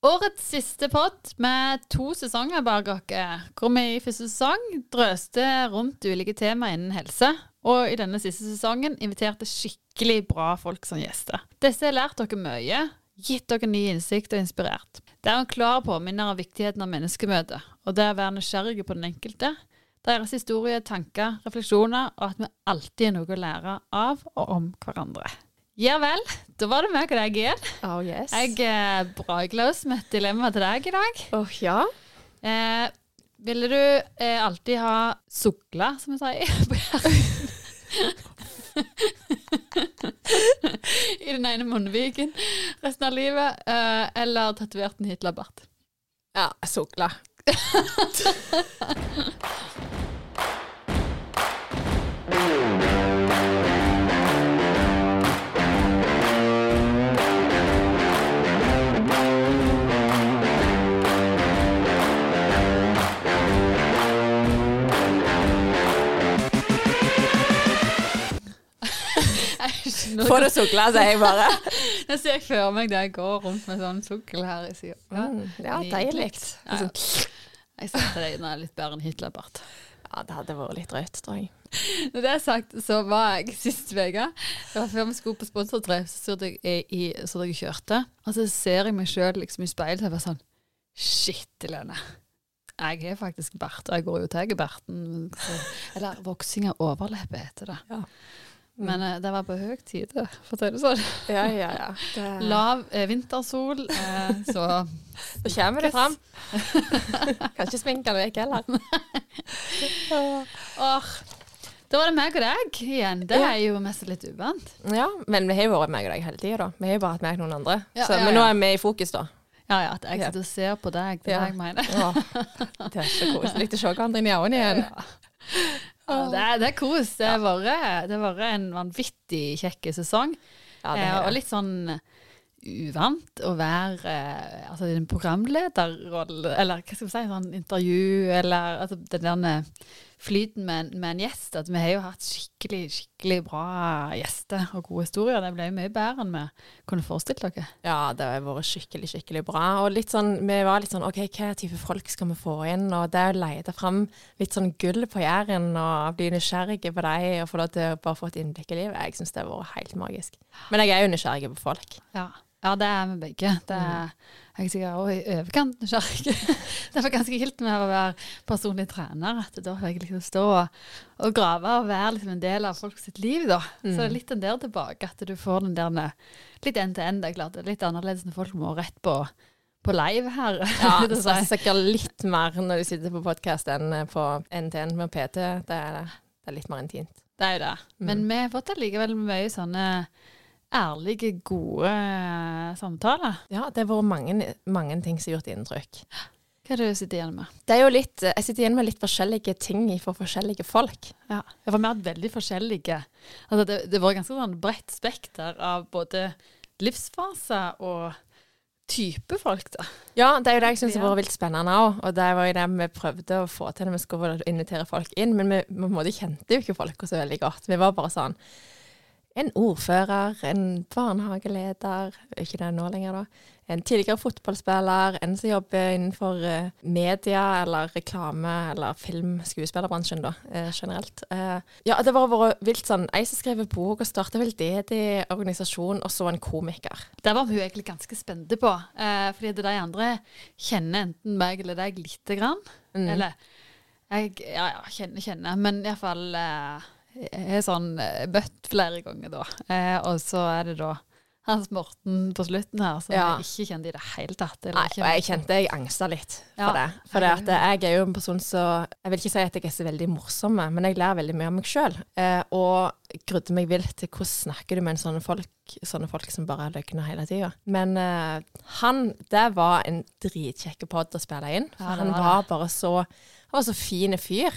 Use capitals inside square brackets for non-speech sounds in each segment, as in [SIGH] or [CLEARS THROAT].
Årets siste pod med to sesonger bak oss, hvor vi i første sesong drøste rundt ulike tema innen helse, og i denne siste sesongen inviterte skikkelig bra folk som gjester. Disse har lært dere mye, gitt dere ny innsikt og inspirert. Det er en klar påminner av viktigheten av menneskemøte, og det å være nysgjerrige på den enkelte, deres historie, tanker, refleksjoner, og at vi alltid har noe å lære av og om hverandre. Ja vel, da var det meg og deg igjen. Oh yes. Jeg er oss med et dilemma til deg i dag. Åh, ja. Eh, ville du eh, alltid ha sukla, som vi sier, [LAUGHS] på hjernen? I den ene munnviken resten av livet, eh, eller tatovert en Hitlerbart? Ja, sukla. [LAUGHS] Få det sukla, sier jeg bare. [LAUGHS] Nå ser jeg for meg det jeg går rundt med sånn sukkel her i sida. Mm, ja, deilig. Ja, ja. [LAUGHS] Jeg setter det litt bedre enn Hitlerbart. Ja, det hadde vært litt drøyt, tror jeg. [LAUGHS] Når det er sagt, så var jeg sist uke Det var Før vi skulle på sponsortreff, så satt jeg i, så jeg kjørte. Og så ser jeg meg sjøl liksom i speilet og jeg bare sånn Shit, Lene. Jeg er faktisk bart, og jeg går jo til barten. så- Eller voksing av overleppe, heter det. Ja. Men eh, det var på høy tid, for å si det sånn. [LAUGHS] Ja, ja, ja. Det, Lav eh, vintersol, eh, [LAUGHS] så Da kommer det fram. [LAUGHS] kan ikke sminke vekk heller. Åh, Da var det meg og deg igjen. Det er jo mest litt uvant. Ja, men vi har jo vært meg og deg hele tida, da. Vi har jo bare hatt meg og noen andre. Ja, så, ja, men nå er vi i fokus, da. Ja, ja, at jeg Ja. sitter og ser på deg. Det er Ja. det jeg mener. Det er så koselig å se hverandre inn i øynene igjen. Ja, det, er, det er kos. Det har vært, vært en vanvittig kjekk sesong. Ja, det eh, og litt sånn uvant å være eh, altså, en programlederrolle, eller hva skal vi si, sånn intervju, eller altså, den der flyten med, med en gjest. At vi har jo hatt skikkelig, skikkelig bra gjester og gode historier. Det ble jo mye bedre enn vi kunne forestilt dere. Ja, det har vært skikkelig, skikkelig bra. Og litt sånn, vi var litt sånn OK, hva type folk skal vi få inn? Og det å lete fram litt sånn gull på Jæren og bli nysgjerrige på dem og få lov til å bare få et innblikk i livet, jeg syns det har vært helt magisk. Men jeg er jo nysgjerrig på folk. Ja. ja, det er vi begge. Det er, Jeg er sikkert også i overkant nysgjerrig. [LAUGHS] det var ganske kult med å være personlig trener. At da får jeg liksom stå og, og grave og være liksom en del av folk sitt liv. da. Så det er litt den der tilbake, at du får den der litt end til end. Det er klart det er litt annerledes når folk må rett på, på live her. Ja, [LAUGHS] det er si. sikkert litt mer når du sitter på podkast enn på NTN med PT. Det er, det er litt mer intimt. det er jo det. Men vi har fått allikevel mye sånne ærlige, gode eh, samtaler. Ja, det har vært mange, mange ting som har gjort inntrykk. Hva er det du sitter igjen med? Det er jo litt, jeg sitter igjen med litt forskjellige ting for forskjellige folk. Ja, for vi har hatt veldig forskjellige altså det, det var ganske sånn bredt spekter av både livsfase og type folk, da. Ja, det er jo det jeg syns har vært vilt spennende òg. Og det var jo det vi prøvde å få til når vi skulle invitere folk inn. Men vi, vi kjente jo ikke folka så veldig godt. Vi var bare sånn En ordfører, en barnehageleder, ikke det nå lenger, da. En tidligere fotballspiller, en som jobber innenfor eh, media eller reklame eller film, skuespillerbransjen, da, eh, generelt. Eh, ja, det var vært vilt sånn Ei som skrev bok og starta veldedig organisasjon, og så en komiker. Der var hun egentlig ganske spente på. Fordi det de andre kjenner enten meg eller deg lite grann. Mm. Eller jeg ja, ja, kjenner, kjenner. Men iallfall eh, Er sånn bøtt flere ganger, da. Eh, og så er det da Hans Morten på slutten her, som Ja. jeg ikke kjente i det hele tatt. eller Nei, og jeg kjente jeg angsta litt for Ja, det. For det at jeg er jo en person som Jeg vil ikke si at jeg er så veldig morsom, men jeg lærer veldig mye av meg sjøl. Eh, og grudde meg vilt til hvordan snakker du med en sånne folk, sånne folk som bare løgner hele tida. Men eh, han, det var en dritkjekk pod å spille inn. For Ja, han var var bare så Han var så fin fyr.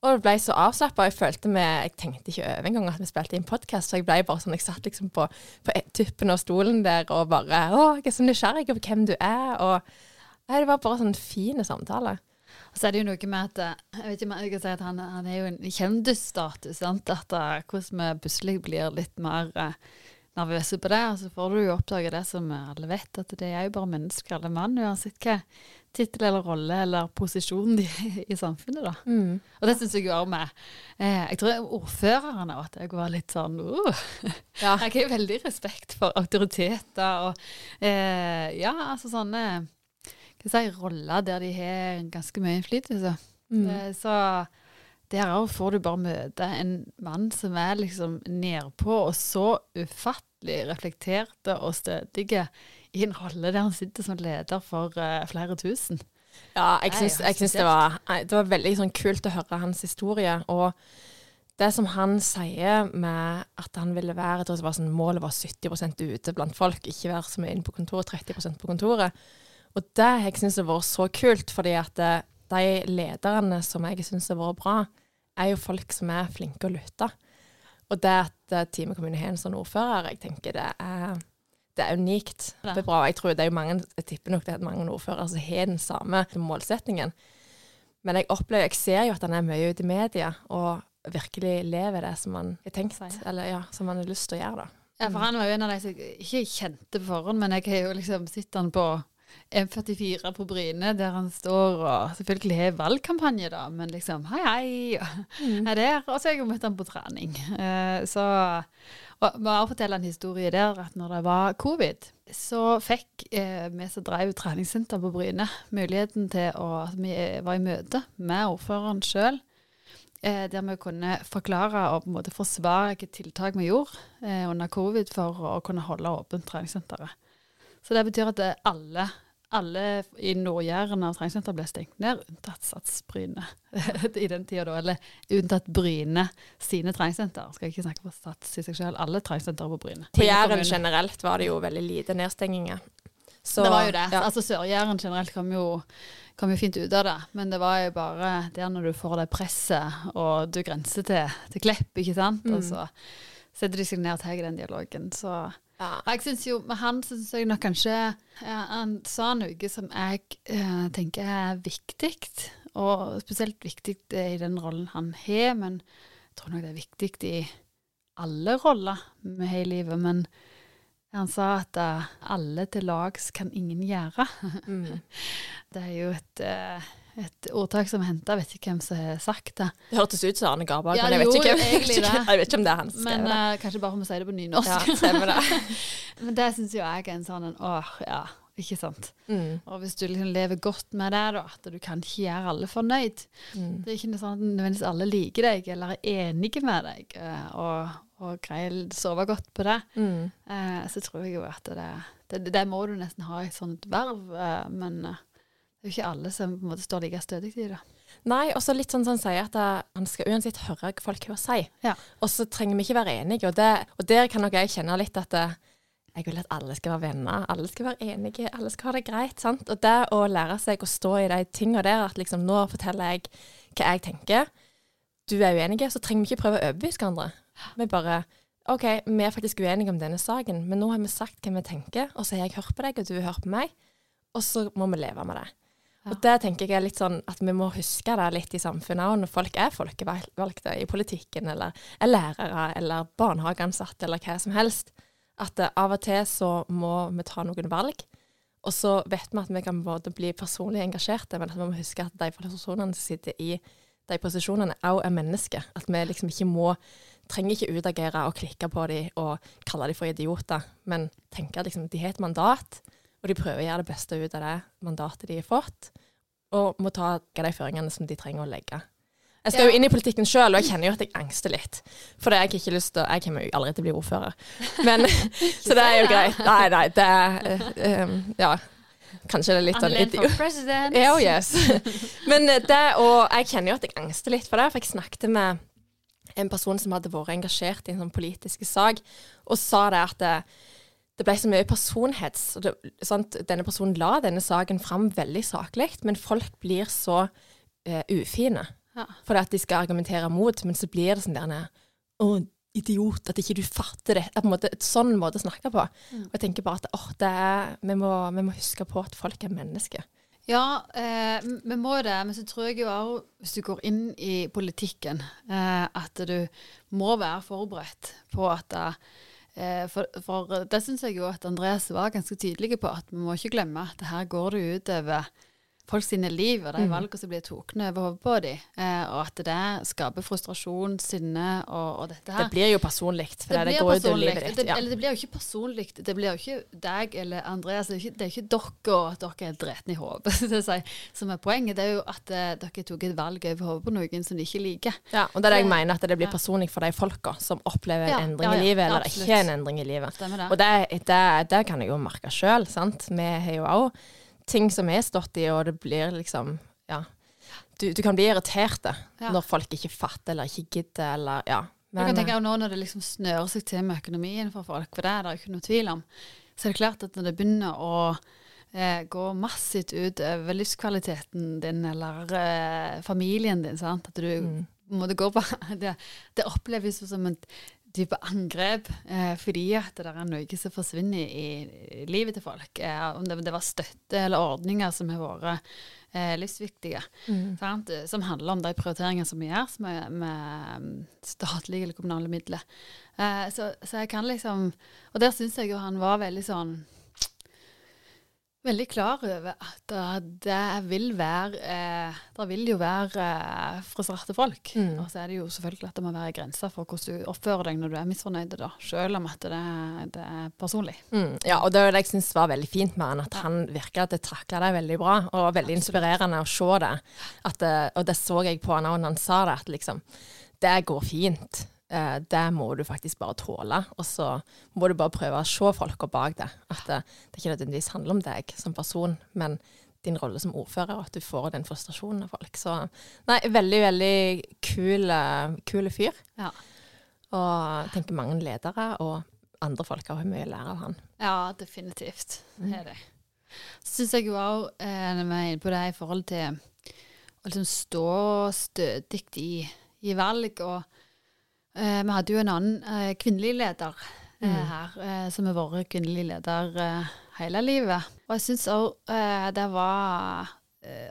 Og det ble så avslappa. Jeg følte vi Jeg tenkte ikke over engang at vi spilte i en podkast, så jeg ble bare sånn Jeg satt liksom på, på tuppen av stolen der og bare Å, jeg er så nysgjerrig på hvem du er. Og nei, det var bare sånn fin samtale. Og så er det jo noe med at Jeg vet ikke om jeg kan si at han, han er jo en kjendisstatus. sant? At eh, hvordan vi plutselig blir litt mer eh, nervøse på det. Og så får du jo oppdage det som alle vet, at det er jo bare mennesker, alle mann, uansett hva tittel eller rolle eller posisjon de [LAUGHS] i samfunnet, da. Mm. Og det syns jeg jo også med eh, Jeg tror ordførerne òg, at jeg var litt sånn uh. [LAUGHS] Ja. Jeg har veldig respekt for autoriteter og eh, ja, altså sånne hva skal jeg si, roller der de har ganske mye innflytelse. Mm. Eh, så der òg får du bare møte en mann som er liksom nedpå og så ufattelig reflekterte og stødige i en rolle der han sitter som leder for uh, flere tusen. Ja, jeg syns, jeg syns det, var, det var veldig sånn kult å høre hans historie. Og det som han sier med at han ville være jeg det var sånn, Målet var 70% ute blant folk, ikke være så mye inne på kontoret, 30% på kontoret. Og det jeg syns har vært så kult, fordi at det, de lederne som jeg syns har vært bra, er jo folk som er flinke å lytte. Og det at eh, Time kommune har en sånn ordfører, jeg tenker det er, det er unikt. Det er bra. Jeg tror det er jo mange, jeg tipper nok det er mange ordførere som har den samme målsettingen. Men jeg opplever, jeg ser jo at han er mye ute i media, og virkelig lever det som han har tenkt, eller ja, som han har lyst til å gjøre. da. Ja, for han var jo en av de som jeg ikke kjente på forhånd, men jeg har jo liksom sett han på M44 på Bryne, der han står og selvfølgelig har valgkampanje, da, men liksom hei, hei, og er der. Og så har jeg jo møtt han på trening. Eh, så og bare fortelle en historie der, at når det var covid, så fikk eh, vi som drev treningssenter på Bryne, muligheten til å at Vi var i møte med ordføreren sjøl. Eh, der vi kunne forklare og på en måte forsvare hvilke tiltak vi gjorde eh, under covid for å kunne holde åpent treningssenteret. Så det betyr at alle, alle i Nord-Jæren av treningssenter ble stengt ned, unntatt Sats Bryne [LAUGHS] i den tida da. Eller unntatt Bryne sine treningssenter. Skal jeg ikke snakke for Sats i seg selv. Alle treningssentre på Bryne. På Jæren generelt var det jo veldig lite nedstenginger. Så, det var jo det. Ja. Altså Sør-Jæren generelt kom jo, kom jo fint ut av det. Men det var jo bare der når du får det presset, og du grenser til, til Klepp, ikke sant. Mm. Og så setter de seg ned og tar den dialogen. Så ja. og jeg synes jo, Med han syns jeg nok kanskje ja, Han sa noe som jeg eh, tenker er viktig, og spesielt viktig i den rollen han har. Men jeg tror nok det er viktig i alle roller med hele livet. Men han sa at uh, alle til lags kan ingen gjøre. Mm. [LAUGHS] Det er jo et, eh, et ordtak som henta, vet ikke hvem som har sagt det. Det hørtes ut som Arne Garborg, Ja, men jeg vet, gjorde hvem- det. jeg vet ikke om det er han som Men skrev det. uh, kanskje bare om å si det på nynorsk. Ja, stemmer det. [LAUGHS] Men det syns jo jeg er en sånn en, åh, ja, ikke sant. Mm. Og hvis du liksom lever godt med det, da, at du kan ikke gjøre alle fornøyd Mm. Det er ikke noe sånn at nødvendigvis alle liker deg eller er enige med deg, eh, og, og greier å sove godt på det, Mm. uh, så tror jeg jo at det, det, det må du nesten ha i et sånt verv. uh, men det er jo ikke alle som på en måte står like stødig i det. Nei, og så litt sånn som han sier, at eh, han skal uansett høre hva folk har å si. Ja. Og så trenger vi ikke være enige. Og, det, og der kan nok jeg kjenne litt at eh, jeg vil at alle skal være venner, alle skal være enige, alle skal ha det greit. sant? Og det å lære seg å stå i de tingene der, at liksom nå forteller jeg hva jeg tenker, du er uenige, så trenger vi ikke prøve å overbevise hverandre. Vi bare OK, vi er faktisk uenige om denne saken, men nå har vi sagt hva vi tenker, og så har jeg hørt på deg, og du har hørt på meg, og så må vi leve med det. Og det tenker jeg er litt sånn at vi må huske det litt i samfunnet òg, når folk er folkevalgte i politikken, eller er lærere, eller barnehageansatte, eller hva som helst. At eh, av og til så må vi ta noen valg. Og så vet vi at vi kan både bli personlig engasjerte, men at vi må huske at de personene som sitter i de posisjonene, òg er mennesker. At vi liksom ikke må Trenger ikke utagere og klikke på dem og kalle dem for idioter, men tenke at liksom, de har et mandat, og de prøver å gjøre det beste ut av det mandatet de har fått, og må ta de føringene som de trenger å legge. Jeg skal Ja. jo inn i politikken sjøl, og jeg kjenner jo at jeg angster litt. For jeg har ikke lyst til Jeg kommer jo aldri til å bli ordfører. Men, [LAUGHS] [LAUGHS] så det er jo greit. Nei, nei, det er um, Ja. Kanskje det er litt sånn idiot. for president. [LAUGHS] Ja, oh yes. Men eh, det, og jeg kjenner jo at jeg angster litt for det, for jeg snakket med en person som hadde vært engasjert i en sånn politisk sak, og sa det at det, det ble så mye personhets. Det? Denne personen la denne saken fram veldig saklig, men folk blir så eh, ufine Ja. fordi at de skal argumentere mot, men så blir det sånn der Å, idiot, at ikke du fatter det. Det er på en måte et sånn måte å snakke på. Mm. Og jeg tenker bare at åh, det er, vi, må, vi må huske på at folk er mennesker. Ja, eh, vi må det. Men så tror jeg jo òg, hvis du går inn i politikken, eh, at du må være forberedt på at Eh, for, for det syns jeg jo at Andreas var ganske tydelig på, at vi må ikke glemme at her går det ut over folk sine liv og de Mm. valgene som blir tatt over hodet på dem, eh, og at det skaper frustrasjon, sinne og, og dette her. Det blir jo personlig, for det, det blir går over personlig. livet ditt. Det, Ja. Eller det blir jo ikke personlig. Det blir jo ikke deg eller Andreas. Det er ikke, det er ikke dere og at dere er dretne i hodet [LAUGHS] si, som er poenget. Det er jo at eh, dere tok et valg over hodet på noen som de ikke liker. Ja, og det er det jeg mener, at det blir personlig for de folka som opplever en endring ja, ja, i livet, eller absolutt. ikke en endring i livet. Det? Og det, det, det kan jeg jo merke sjøl, sant. Vi har jo òg ting som er stått i, og det blir liksom Ja. Du, du kan bli irritert Ja. når folk ikke fatter eller ikke gidder, eller ja. jeg kan tenke jo nå når det liksom snører seg til med økonomien for folk, for det er det ikke noe tvil om, så er det klart at når det begynner å eh, gå massivt ut over livskvaliteten din eller eh, familien din, sant? at du Mm. må det gå på [LAUGHS] Det, det oppleves som en type angrep, eh, fordi at det er noe som forsvinner i, livet til folk. Eh, om det, det var støtte eller ordninger som har vært eh, livsviktige. Mm. Sant? Som handler om de prioriteringene som vi gjør med, med mm, statlige eller kommunale midler. Eh, så, så jeg kan liksom Og der syns jeg jo han var veldig sånn Veldig klar over at eh, det vil være eh, Det vil jo være eh, frustrerte folk. Mm. Og så er det jo selvfølgelig at det må være grenser for hvordan du oppfører deg når du er misfornøyd, da, selv om at det, det er personlig. Mm, ja, og det var det jeg syns var veldig fint med han, at han virka at det takla det veldig bra, og veldig Absolutt. inspirerende å se det. At, og det så jeg på han òg når han sa det, at liksom Det går fint. Eh, det må du faktisk bare tåle. Og så må du bare prøve å se folka bak det. At det, det ikke nødvendigvis handler om deg som person, men din rolle som ordfører, og at du får den frustrasjonen av folk. Så nei, veldig, veldig kul, eh, kul fyr. Ja. Og jeg tenker mange ledere og andre folk har mye å lære av han. Ja, definitivt. Det er det. Så syns jeg òg, eh, når vi er inne på det i forhold til å liksom stå stødig i, i valg, og eh, vi hadde jo en annen eh, kvinnelig leder eh, Mm. her, eh, som har vært kvinnelig leder eh, hele livet. Og jeg syns òg eh, det var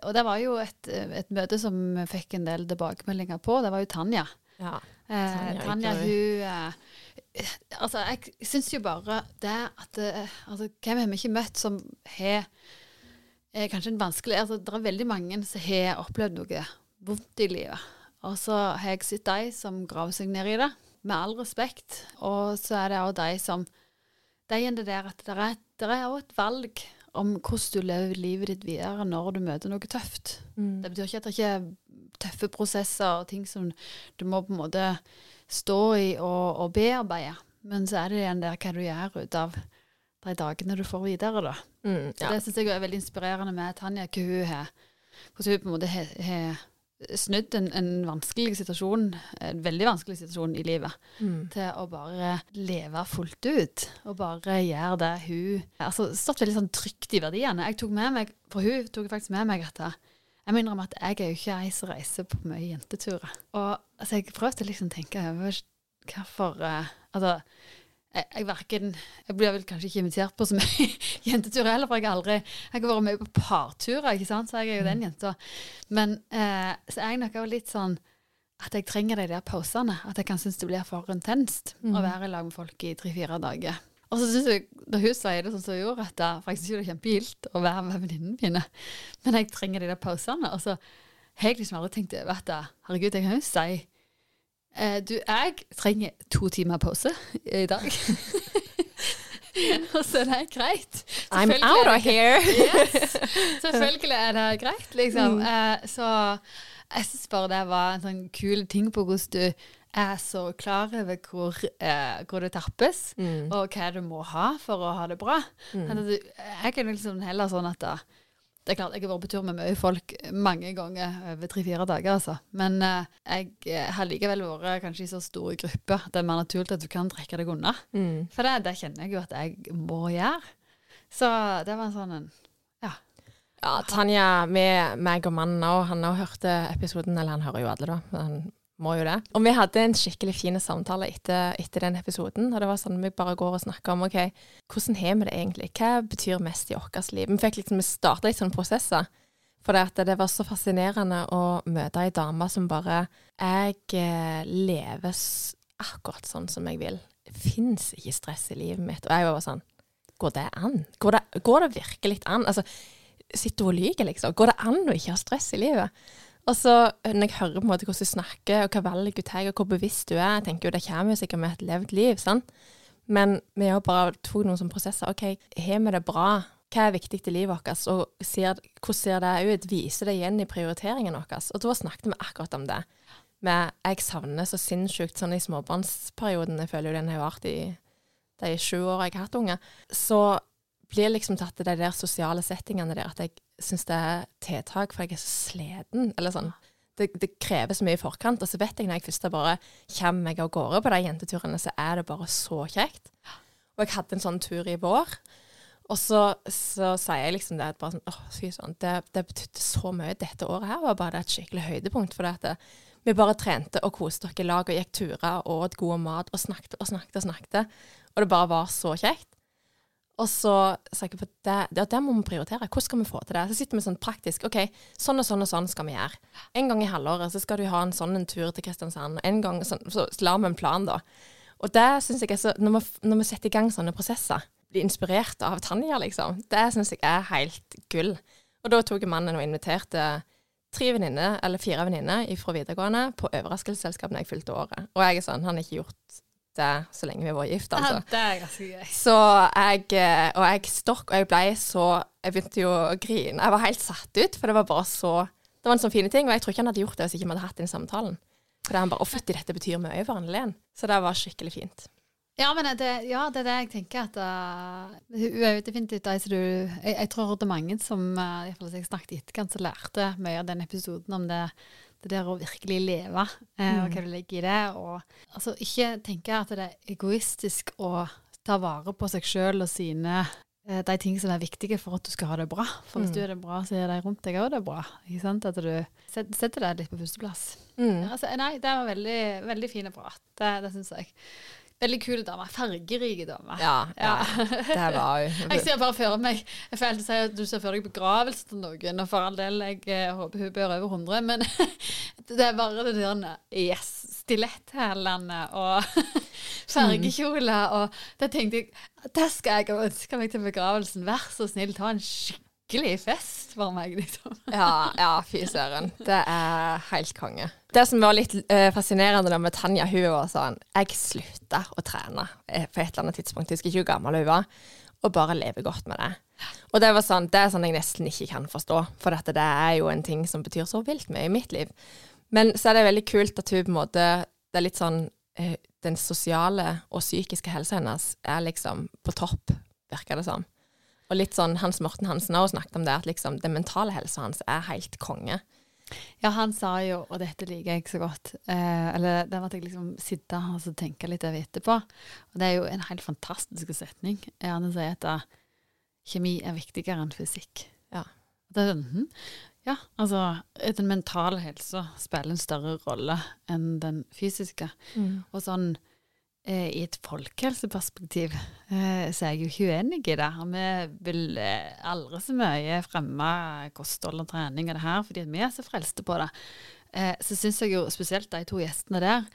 Og det var jo et, et møte som vi fikk en del tilbakemeldinger på. Det var jo Tanja. Ja. Eh, Tanja Tanja, hun Altså, jeg syns jo bare det at altså, Hvem har vi ikke møtt som har kanskje en vanskelig altså, Det er veldig mange som har opplevd noe vondt i livet. Og så har jeg sett de som graver seg ned i det, med all respekt. Og så er det òg de som De igjen det der at det er, det er også et valg om hvordan du lever livet ditt videre når du møter noe tøft. Mm. Det betyr ikke at det ikke er tøffe prosesser og ting som du må på en måte stå i og, og bearbeide. Men så er det igjen der hva du gjør ut av de dagene du får videre, da. Mm, ja. Det syns jeg er veldig inspirerende med Tanja, hva hun har Hvordan hun på en måte har snudd en, en vanskelig situasjon, en veldig vanskelig situasjon i livet, Mm. til å bare leve fullt ut. Og bare gjøre det hun Altså stått veldig sånn trygt i verdiene. Jeg tok med meg, For hun tok faktisk med meg dette. jeg må innrømme at jeg er jo ikke ei som reiser på mye jenteturer. Og altså, jeg prøvde liksom å tenke over hvorfor eh, Altså, jeg, jeg verken Jeg blir vel kanskje ikke invitert på så mye [LAUGHS] jenteturer heller, for jeg har aldri Jeg har vært med på parturer, ikke sant, så jeg er jo den jenta. Men eh, så er jeg nok også litt sånn at jeg trenger de der pausene. At jeg kan synes det blir for intenst å Mm. være i lag med folk i tre-fire dager. Og så syns jeg, da hun sier det sånn som hun gjorde, at det, for jeg syns jo det er kjempegilt å være med venninnene mine, men jeg trenger de der pausene. Og så har jeg liksom aldri tenkt over at herregud, jeg kan jo si Du, jeg trenger to timer pause i dag. [LAUGHS] og så er det greit. I'm out er of here! Yes. [LAUGHS] Selvfølgelig er det greit, liksom. Mm. Eh, så jeg syns bare det var en sånn kul ting på hvordan du er så klar over hvor, eh, hvor det tappes, Mm. og hva du må ha for å ha det bra. Mm. Jeg er liksom heller sånn at da, det er klart, jeg har vært på tur med mye folk mange ganger over tre-fire dager, altså. Men eh, jeg har likevel vært kanskje i så store grupper at det er mer naturlig at du kan trekke deg unna. Mm. For det, det kjenner jeg jo at jeg må gjøre. Så det var en sånn en Ja, Tanja, med meg og mannen òg, han òg hørte episoden, eller han hører jo alle, da. Han må jo det. Og vi hadde en skikkelig fin samtale etter, etter den episoden. Og det var sånn vi bare går og snakker om OK, hvordan har vi det egentlig? Hva betyr mest i vårt liv? Vi fikk liksom, starta litt sånne prosesser. For det, det var så fascinerende å møte ei dame som bare Jeg eh, lever akkurat sånn som jeg vil. fins ikke stress i livet mitt. Og jeg var bare sånn Går det an? Går det, går det virkelig an? Altså, sitter hun og lyver, liksom? Går det an å ikke ha stress i livet? Og så når jeg hører på en måte hvordan du snakker, og hva valg du tar, og hvor bevisst du er, jeg tenker jo det kommer jo sikkert med et levd liv, sant? Men vi har bare tatt noen sånne prosesser. OK, har vi det bra? Hva er viktig i livet vårt? Og ser, hvordan ser det ut? Viser det igjen i prioriteringen vår? Og da snakket vi akkurat om det. Men jeg savner så sinnssykt sånn i småbarnsperioden. Jeg føler jo den har vart i de sju åra jeg har hatt unge, så blir liksom tatt til de der sosiale settingene der at jeg syns det er tiltak, for jeg er så sliten. Eller sånn. Det, det, krever så mye i forkant. Og så vet jeg når jeg først bare kommer meg av gårde på de jenteturene, så er det bare så kjekt. Og jeg hadde en sånn tur i vår. Og så, så sier jeg liksom det at bare sånn, åh, fy sånn, det, det betydde så mye. Dette året her var bare et skikkelig høydepunkt. For det at vi bare trente og koste oss i lag og gikk turer og åt god mat og snakket og snakket og snakket. Og det bare var så kjekt. Og så sa jeg at det, det, det, må vi prioritere. Hvordan skal vi få til det? Så sitter vi sånn praktisk. OK, sånn og sånn og sånn skal vi gjøre. En gang i halvåret så skal du ha en sånn en tur til Kristiansand. En gang sånn, Så lar vi en plan, da. Og det syns jeg er så når vi, når vi, setter i gang sånne prosesser, blir inspirert av Tanja, liksom, det syns jeg er helt gull. Og da tok mannen og inviterte tre venninner, eller fire venninner fra videregående på overraskelsesselskap når jeg fylte året. Og jeg er sånn, han har ikke gjort så lenge vi var gift, altså. Ja, det er ganske gøy. Så jeg eh, Og jeg stokk, og jeg ble så Jeg begynte jo å grine. Jeg var helt satt ut, for det var bare så Det var en sånn fine ting, og jeg tror ikke han hadde gjort det hvis ikke vi hadde hatt den samtalen. For det han bare Å, fytti, dette betyr mye for Anne-Len. Så det var skikkelig fint. Ja, men det, ja, det er det jeg tenker at uh, Hun er jo definitivt ei som du jeg, jeg, tror det er mange som uh, jeg snakket i etterkant, som lærte mye av den episoden om det det der å virkelig leve, eh, og hva mm. du legger i det. Og altså, ikke tenke at det er egoistisk å ta vare på seg sjøl og sine eh, de ting som er viktige for at du skal ha det bra. For hvis mm. du er det bra, så er de rundt deg òg det bra. Ikke sant? At du setter deg litt på førsteplass. Mm. Altså, nei, det var veldig, veldig fine prat. Det, det syns jeg. Veldig kul dame. Fargerike dame. Ja, ja. det var jo [LAUGHS] Jeg ser bare for meg Jeg følte si at du ser for deg begravelse til noen, og for all del, jeg eh, håper hun bør over 100, men [LAUGHS] det er bare det der Yes, stiletthælene og [LAUGHS] fargekjoler og Da tenkte jeg Det skal jeg ønske meg til begravelsen. Vær så snill, ta en skikkelig skikkelig fest for meg, liksom. [LAUGHS] ja, ja, fy søren. Det er helt konge. Det som var litt uh, fascinerende med Tanja, hun var sånn Jeg slutta å trene eh, på et eller annet tidspunkt, jeg husker ikke hvor gammel hun var, og bare lever godt med det. Og det, var sånn, det er sånn jeg nesten ikke kan forstå, for dette, det er jo en ting som betyr så vilt mye i mitt liv. Men så er det veldig kult at hun på en måte Det er litt sånn uh, Den sosiale og psykiske helsa hennes er liksom på topp, virker det som. Sånn. Og litt sånn Hans Morten Hansen har snakket om det, at liksom den mentale helsa hans er helt konge. Ja, han sa jo, og dette liker jeg så godt, eh, eller det måtte jeg liksom sitte og tenke litt over etterpå, og det er jo en helt fantastisk setning. Han sier at da, kjemi er viktigere enn fysikk. Ja. Det mm? Ja, altså den mentale helsa spiller en større rolle enn den fysiske. Mm. Og sånn Eh, I et folkehelseperspektiv eh, så er jeg jo ikke uenig i det. Vi vil eh, aldri så mye fremme kosthold og trening og det her, fordi vi er så frelste på det. Så syns jeg jo spesielt de to gjestene der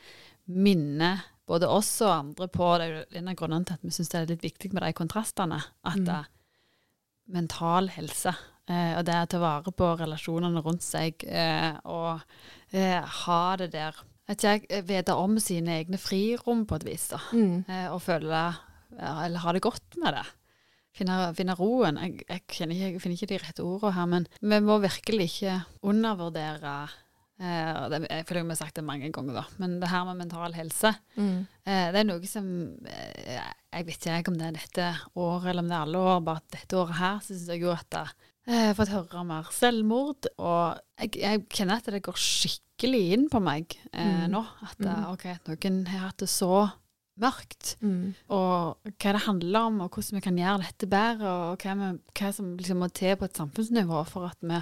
minner både oss og andre på det. er en av grunnene til at vi syns det er litt viktig med de kontrastene. At mm. mental helse og det å ta vare på relasjonene rundt seg og ha det der at jeg vite om sine egne frirom på et vis, da. Mm. Eh, og føle Eller ha det godt med det. Finne, finne roen. Jeg, jeg, ikke, jeg, finner ikke de rette ordene her, men vi må virkelig ikke undervurdere eh, det, Jeg føler vi har sagt det mange ganger, da, men det her med mental helse, mm. eh, det er noe som eh, Jeg vet ikke om det er dette året eller om det er alle år, bare dette året her så syns jeg jo at det, jeg har fått høre mer selvmord, og jeg, jeg, kjenner at det går skikkelig inn på meg eh, mm. nå. At mm. ok, noen har hatt det så mørkt. Mm. Og hva det handler om, og hvordan vi kan gjøre dette bedre, og hva, vi, hva som liksom må til på et samfunnsnivå for at vi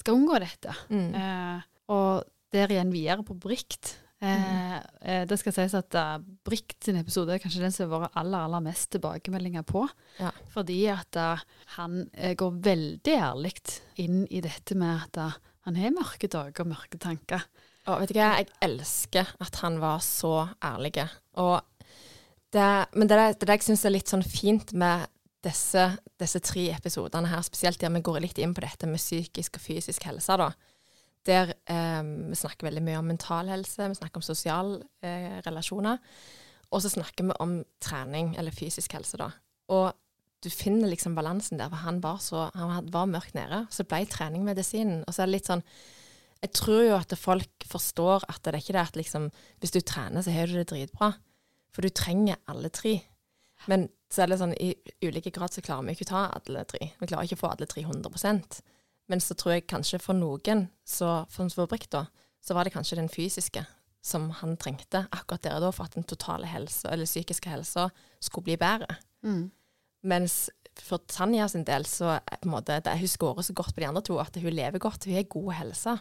skal unngå dette. Mm. Eh, og der igjen videre på Brikt, Eh, eh, det skal sies at uh, Brikt sin episode er kanskje den som har vært aller aller mest tilbakemeldinger på. Ja. Fordi at uh, han går veldig ærlig inn i dette med at uh, han har mørke dager og mørke tanker. Og vet du hva, jeg elsker at han var så ærlig. Og Det, men det er det, jeg syns er litt sånn fint med disse, disse, tre episodene her, spesielt der vi går litt inn på dette med psykisk og fysisk helse, da. Der eh, vi snakker veldig mye om mental helse, vi snakker om sosiale eh, relasjoner. Og så snakker vi om trening, eller fysisk helse, da. Og du finner liksom balansen der, for han var så Han var mørkt nede. Så ble trening medisinen. Og så er det litt sånn Jeg tror jo at folk forstår at det er ikke det at liksom Hvis du trener, så har du det dritbra. For du trenger alle tre. Men så er det sånn i ulike grad så klarer vi ikke å ta alle tre. Vi klarer ikke å få alle tre 100 Men så tror jeg kanskje for noen, så for, for da, så var det kanskje den fysiske som han trengte akkurat der og da for at den totale helse, eller psykiske helsa skulle bli bedre. Mm. Mens for Tanja sin del så er på en måte, det, hun skårer så godt på de andre to at hun lever godt. Hun har god helse.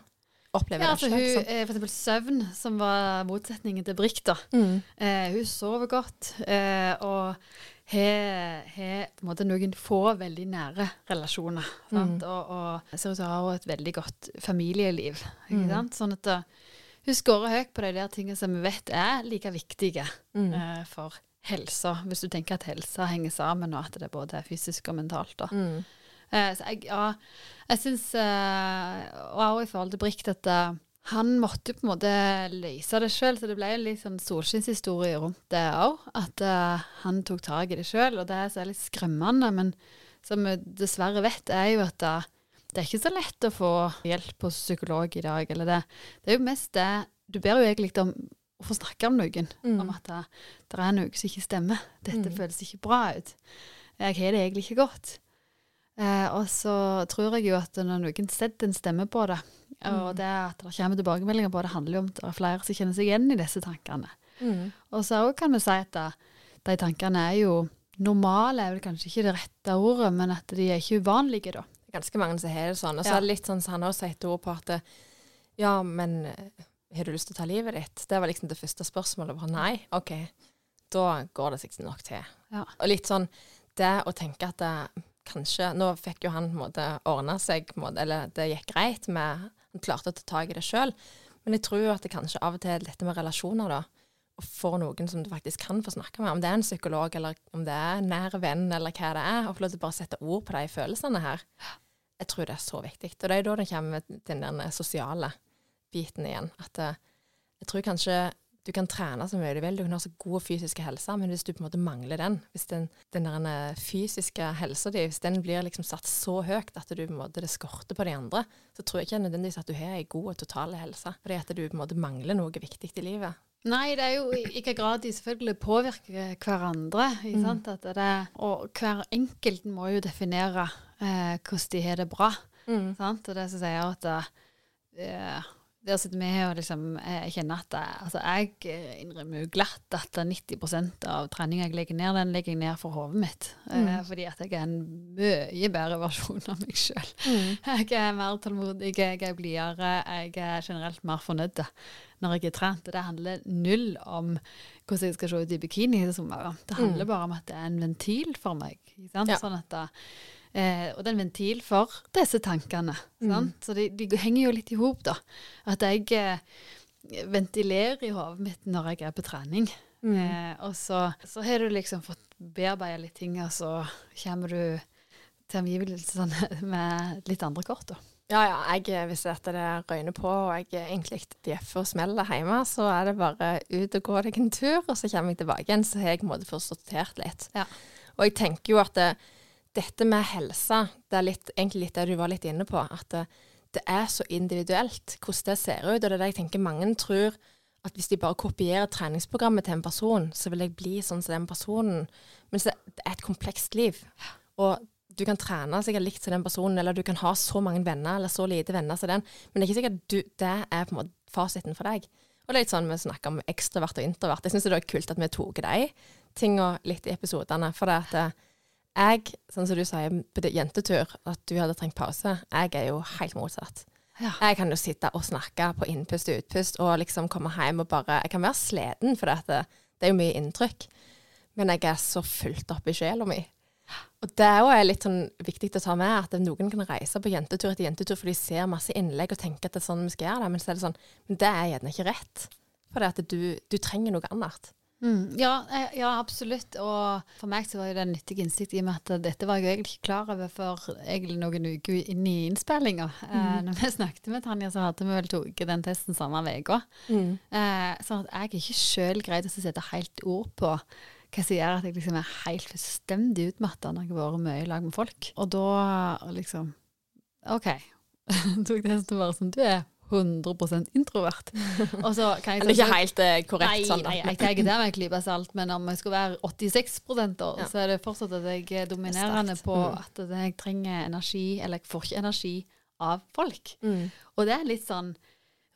Opplever ja, altså, det selv. Hun, eh, for eksempel søvn, som var motsetningen til Brikk, da. Mm. Eh, hun sover godt eh, og har noen få veldig nære relasjoner. Mm. Og, og ser ut til å ha et veldig godt familieliv. Mm. Sånn at uh, hun scorer høyt på de der tingene som vi vet er like viktige mm. uh, for helsa, hvis du tenker at helsa henger sammen, og at det er både fysisk og mentalt. Mm. Uh, så jeg, ja, jeg syns uh, Og også i forhold til Brikt, at han måtte på en måte løse det sjøl, så det ble en litt sånn solskinnshistorie rundt det òg. At uh, han tok tak i det sjøl, og det er så litt skremmende. Men som vi dessverre vet, er jo at uh, det er ikke så lett å få hjelp hos psykolog i dag. Eller det, det er jo mest det Du ber jo egentlig om å få snakke om noen. Mm. Om at det, det, er noe som ikke stemmer. Dette mm. føles ikke bra ut. Jeg har det egentlig ikke godt. Eh, og så tror jeg jo at når noen setter en stemme på det, mm. og det at det kommer tilbakemeldinger på det, handler jo om at det er flere som kjenner seg igjen i disse tankene. Mm. Og så kan vi si at da, de tankene er jo normale, er vel kanskje ikke det rette ordet, men at de er ikke uvanlige, da. Ganske mange som har det sånn. Og så er det litt sånn som han også setter ord på at ja, men har du lyst til å ta livet ditt? Det var liksom det første spørsmålet. Bare, nei, OK, da går det seg nok til. Ja. Og litt sånn det å tenke at det, kanskje Nå fikk jo han på en måte ordna seg, måte, eller det gikk greit med Han klarte å ta tak i det sjøl. Men jeg tror at det kanskje av og til dette med relasjoner, da. og får noen som du faktisk kan få snakke med, om det er en psykolog, eller om det er en nær venn, eller hva det er, og få lov til å bare sette ord på de følelsene her. Jeg tror det er så viktig. Og det er da det kommer til den sosiale biten igjen. At uh, jeg tror kanskje du kan trene så mye du vil, du kan ha så god fysisk helse, men hvis du på en måte mangler den, hvis den, den der eh, fysiske helsa di hvis den blir liksom satt så høyt at du på en måte det skorter på de andre, så tror jeg ikke nødvendigvis at du har ei god og total helse. Fordi at du på en måte mangler noe viktig i livet. Nei, det er jo i hvilken grad de selvfølgelig påvirker hverandre. Mm. Det, og hver enkelt må jo definere eh, hvordan de har det bra. Mm. Og det som sier at eh, det å sitte med og liksom Jeg kjenner at jeg, altså jeg innrømmer jo glatt at 90% av treninga jeg legger ned, den legger jeg ned for hodet mitt. Eh, mm. Eh, fordi at jeg er en mye bedre versjon av meg sjøl. Mm. [LAUGHS] Jeg er mer tålmodig, jeg er blidere, jeg er generelt mer fornøyd når jeg er trent. Det handler null om hvordan jeg skal se ut i bikini. Det handler mm. bare om at det er en ventil for meg. Ja. Sånn at da, Eh, og det er en ventil for disse tankene. Mm. Så de, de, henger jo litt i hop, da. At jeg eh, ventilerer i hodet mitt når jeg er på trening. Mm. Eh, og så, så, har du liksom fått bearbeida litt ting, og så kommer du til omgivelsene [LAUGHS] med litt andre kort, da. Ja, ja. Jeg, eh, hvis dette det røyner på og jeg egentlig bjeffer og smeller hjemme, så er det bare ut og gå deg en tur, og så kommer jeg tilbake igjen. Så har jeg på en måte fått sortert litt. Ja. Og jeg tenker jo at det, dette med helse, det er litt, egentlig litt det du var litt inne på. At det, det, er så individuelt hvordan det ser ut. Og det er det jeg tenker mange tror at hvis de bare kopierer treningsprogrammet til en person, så vil jeg bli sånn som den personen. Men det, er et komplekst liv. Og du kan trene sikkert likt som den personen, eller du kan ha så mange venner eller så lite venner som den, men det er ikke sikkert du, det er på en måte fasiten for deg. Og det er litt sånn vi snakker om ekstrovert og introvert. Jeg syns det er kult at vi tok de tingene litt i episodene. For det at jeg, sånn som du sa på jentetur, at du hadde trengt pause, jeg er jo helt motsatt. Ja. Jeg kan jo sitte og snakke på innpust og utpust og liksom komme hjem og bare Jeg kan være sliten, for det, det er jo mye inntrykk. Men jeg er så fullt opp i sjela mi. Og det er jo litt sånn viktig å ta med, at noen kan reise på jentetur etter jentetur for de ser masse innlegg og tenker at det er sånn vi skal gjøre det, men så er det sånn Men det er gjerne ikke rett. For det at du, du trenger noe annet. Mm, ja, eh, ja, absolutt. Og for meg så var jo det en nyttig innsikt i og med at dette var jeg jo egentlig ikke klar over før egentlig noen uker inn i innspillinga. Eh, når vi snakket med Tanja, så hadde vi vel tatt den testen samme uke. Mm. Eh, sånn at jeg ikke sjøl greide å sette helt ord på hva som gjør at jeg liksom er helt fullstendig utmatta når jeg har vært mye i lag med folk. Og da liksom OK. [LAUGHS] Tok testen bare som Du er 100% introvert. [LAUGHS] Og så kan jeg det er ikke helt uh, korrekt Nei, sånn, nei, jeg tar ikke det med en klype salt, men om jeg skulle være 86 da, Ja. så er det fortsatt at jeg er dominerende Sterkt. på Mm. at jeg trenger energi, eller jeg får ikke energi av folk. Mm. Og det er litt sånn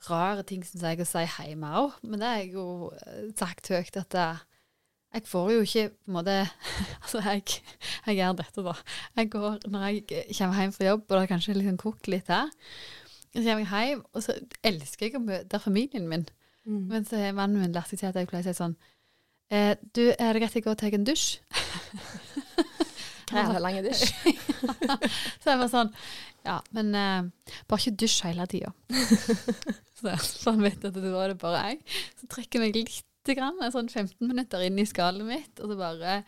rare ting som jeg å si hjemme òg, men det har jeg jo eh, sagt høyt at det, jeg får jo ikke på en måte [LAUGHS] Altså, jeg, jeg gjør dette, da. Jeg går, når jeg kommer hjem fra jobb, og det er kanskje liksom kokt litt her, så kommer jeg hjem, og så elsker jeg å møte familien min. Mm. Men så har mannen min lært seg til at jeg pleier å si sånn eh, Du, er det greit jeg går og tar en dusj? Krever lang dusj. [LAUGHS] Så jeg var sånn Ja, men eh, bare ikke dusj hele tida. [LAUGHS] så, så han vet at det var det bare jeg. Så trekker jeg meg litt grann, sånn 15 minutter inn i skallet mitt, og så bare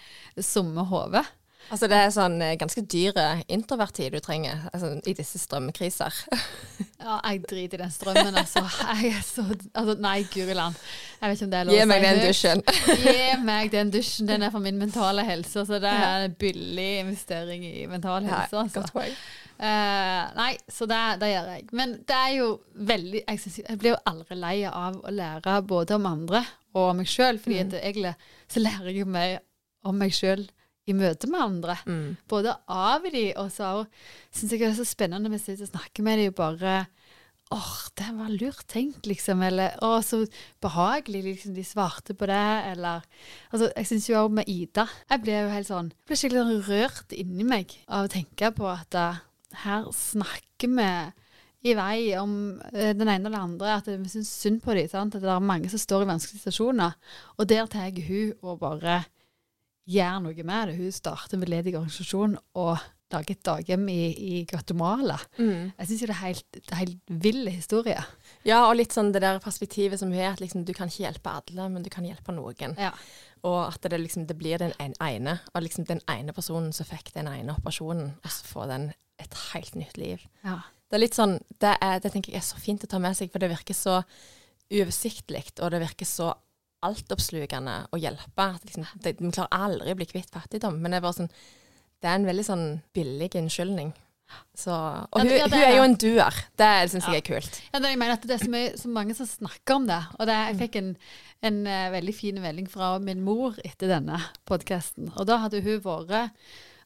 summer hodet. Altså det er sånn eh, ganske dyre introverttid du trenger altså, i disse strømkriser. [LAUGHS] Ja, jeg driter i den strømmen, altså. Så altså, Nei, guri land. Jeg vet ikke om det er lov Gi å si meg den dusjen. [LAUGHS] Gi meg den dusjen. Den er for min mentale helse. Så det er en billig investering i mental helse. altså. Godt poeng. Uh, nei, så det, det gjør jeg. Men det er jo veldig Jeg, synes, jeg blir jo aldri lei av å lære både om andre og om meg sjøl, fordi Mm. egentlig så lærer jeg jo mye om meg sjøl i møte med andre. Mm. Både av de, og så syns jeg det er så spennende hvis jeg sitter og snakker med de og bare Åh, det var lurt tenkt, liksom. Eller å, så behagelig liksom, de svarte på det. Eller Altså, jeg syns jo òg med Ida Jeg ble jo helt sånn Jeg ble skikkelig sånn rørt inni meg av å tenke på at uh, her snakker vi i vei om uh, den ene eller andre, at vi syns synd på dem. At det er mange som står i vanskelige situasjoner. Og der tar jeg hun og bare gjør noe med det. Hun starter en veldedig organisasjon og lager et daghjem i, i Guatemala. Mm. Jeg syns det er helt, det er helt vill historie. Ja, og litt sånn det der perspektivet som hun har, at liksom, du kan ikke hjelpe alle, men du kan hjelpe noen. Ja. Og at det, liksom, det blir den ene, og liksom den ene personen som fikk den ene operasjonen, og så får den et helt nytt liv. ja. Det er litt sånn, det, er, det tenker jeg er så fint å ta med seg, for det virker så uoversiktlig, og det virker så altoppslukende å hjelpe. Liksom, det, Vi klarer aldri å bli kvitt fattigdom, men det er sånn, det er en veldig sånn billig unnskyldning. Så, og hun, det- ja, det hun er jo en duer. Det syns Ja. jeg er kult. Ja, det, jeg mener at det er så, mye, så mange som snakker om det. Og det, jeg fikk en, en uh, veldig fin melding fra min mor etter denne podkasten. Og da hadde hun vært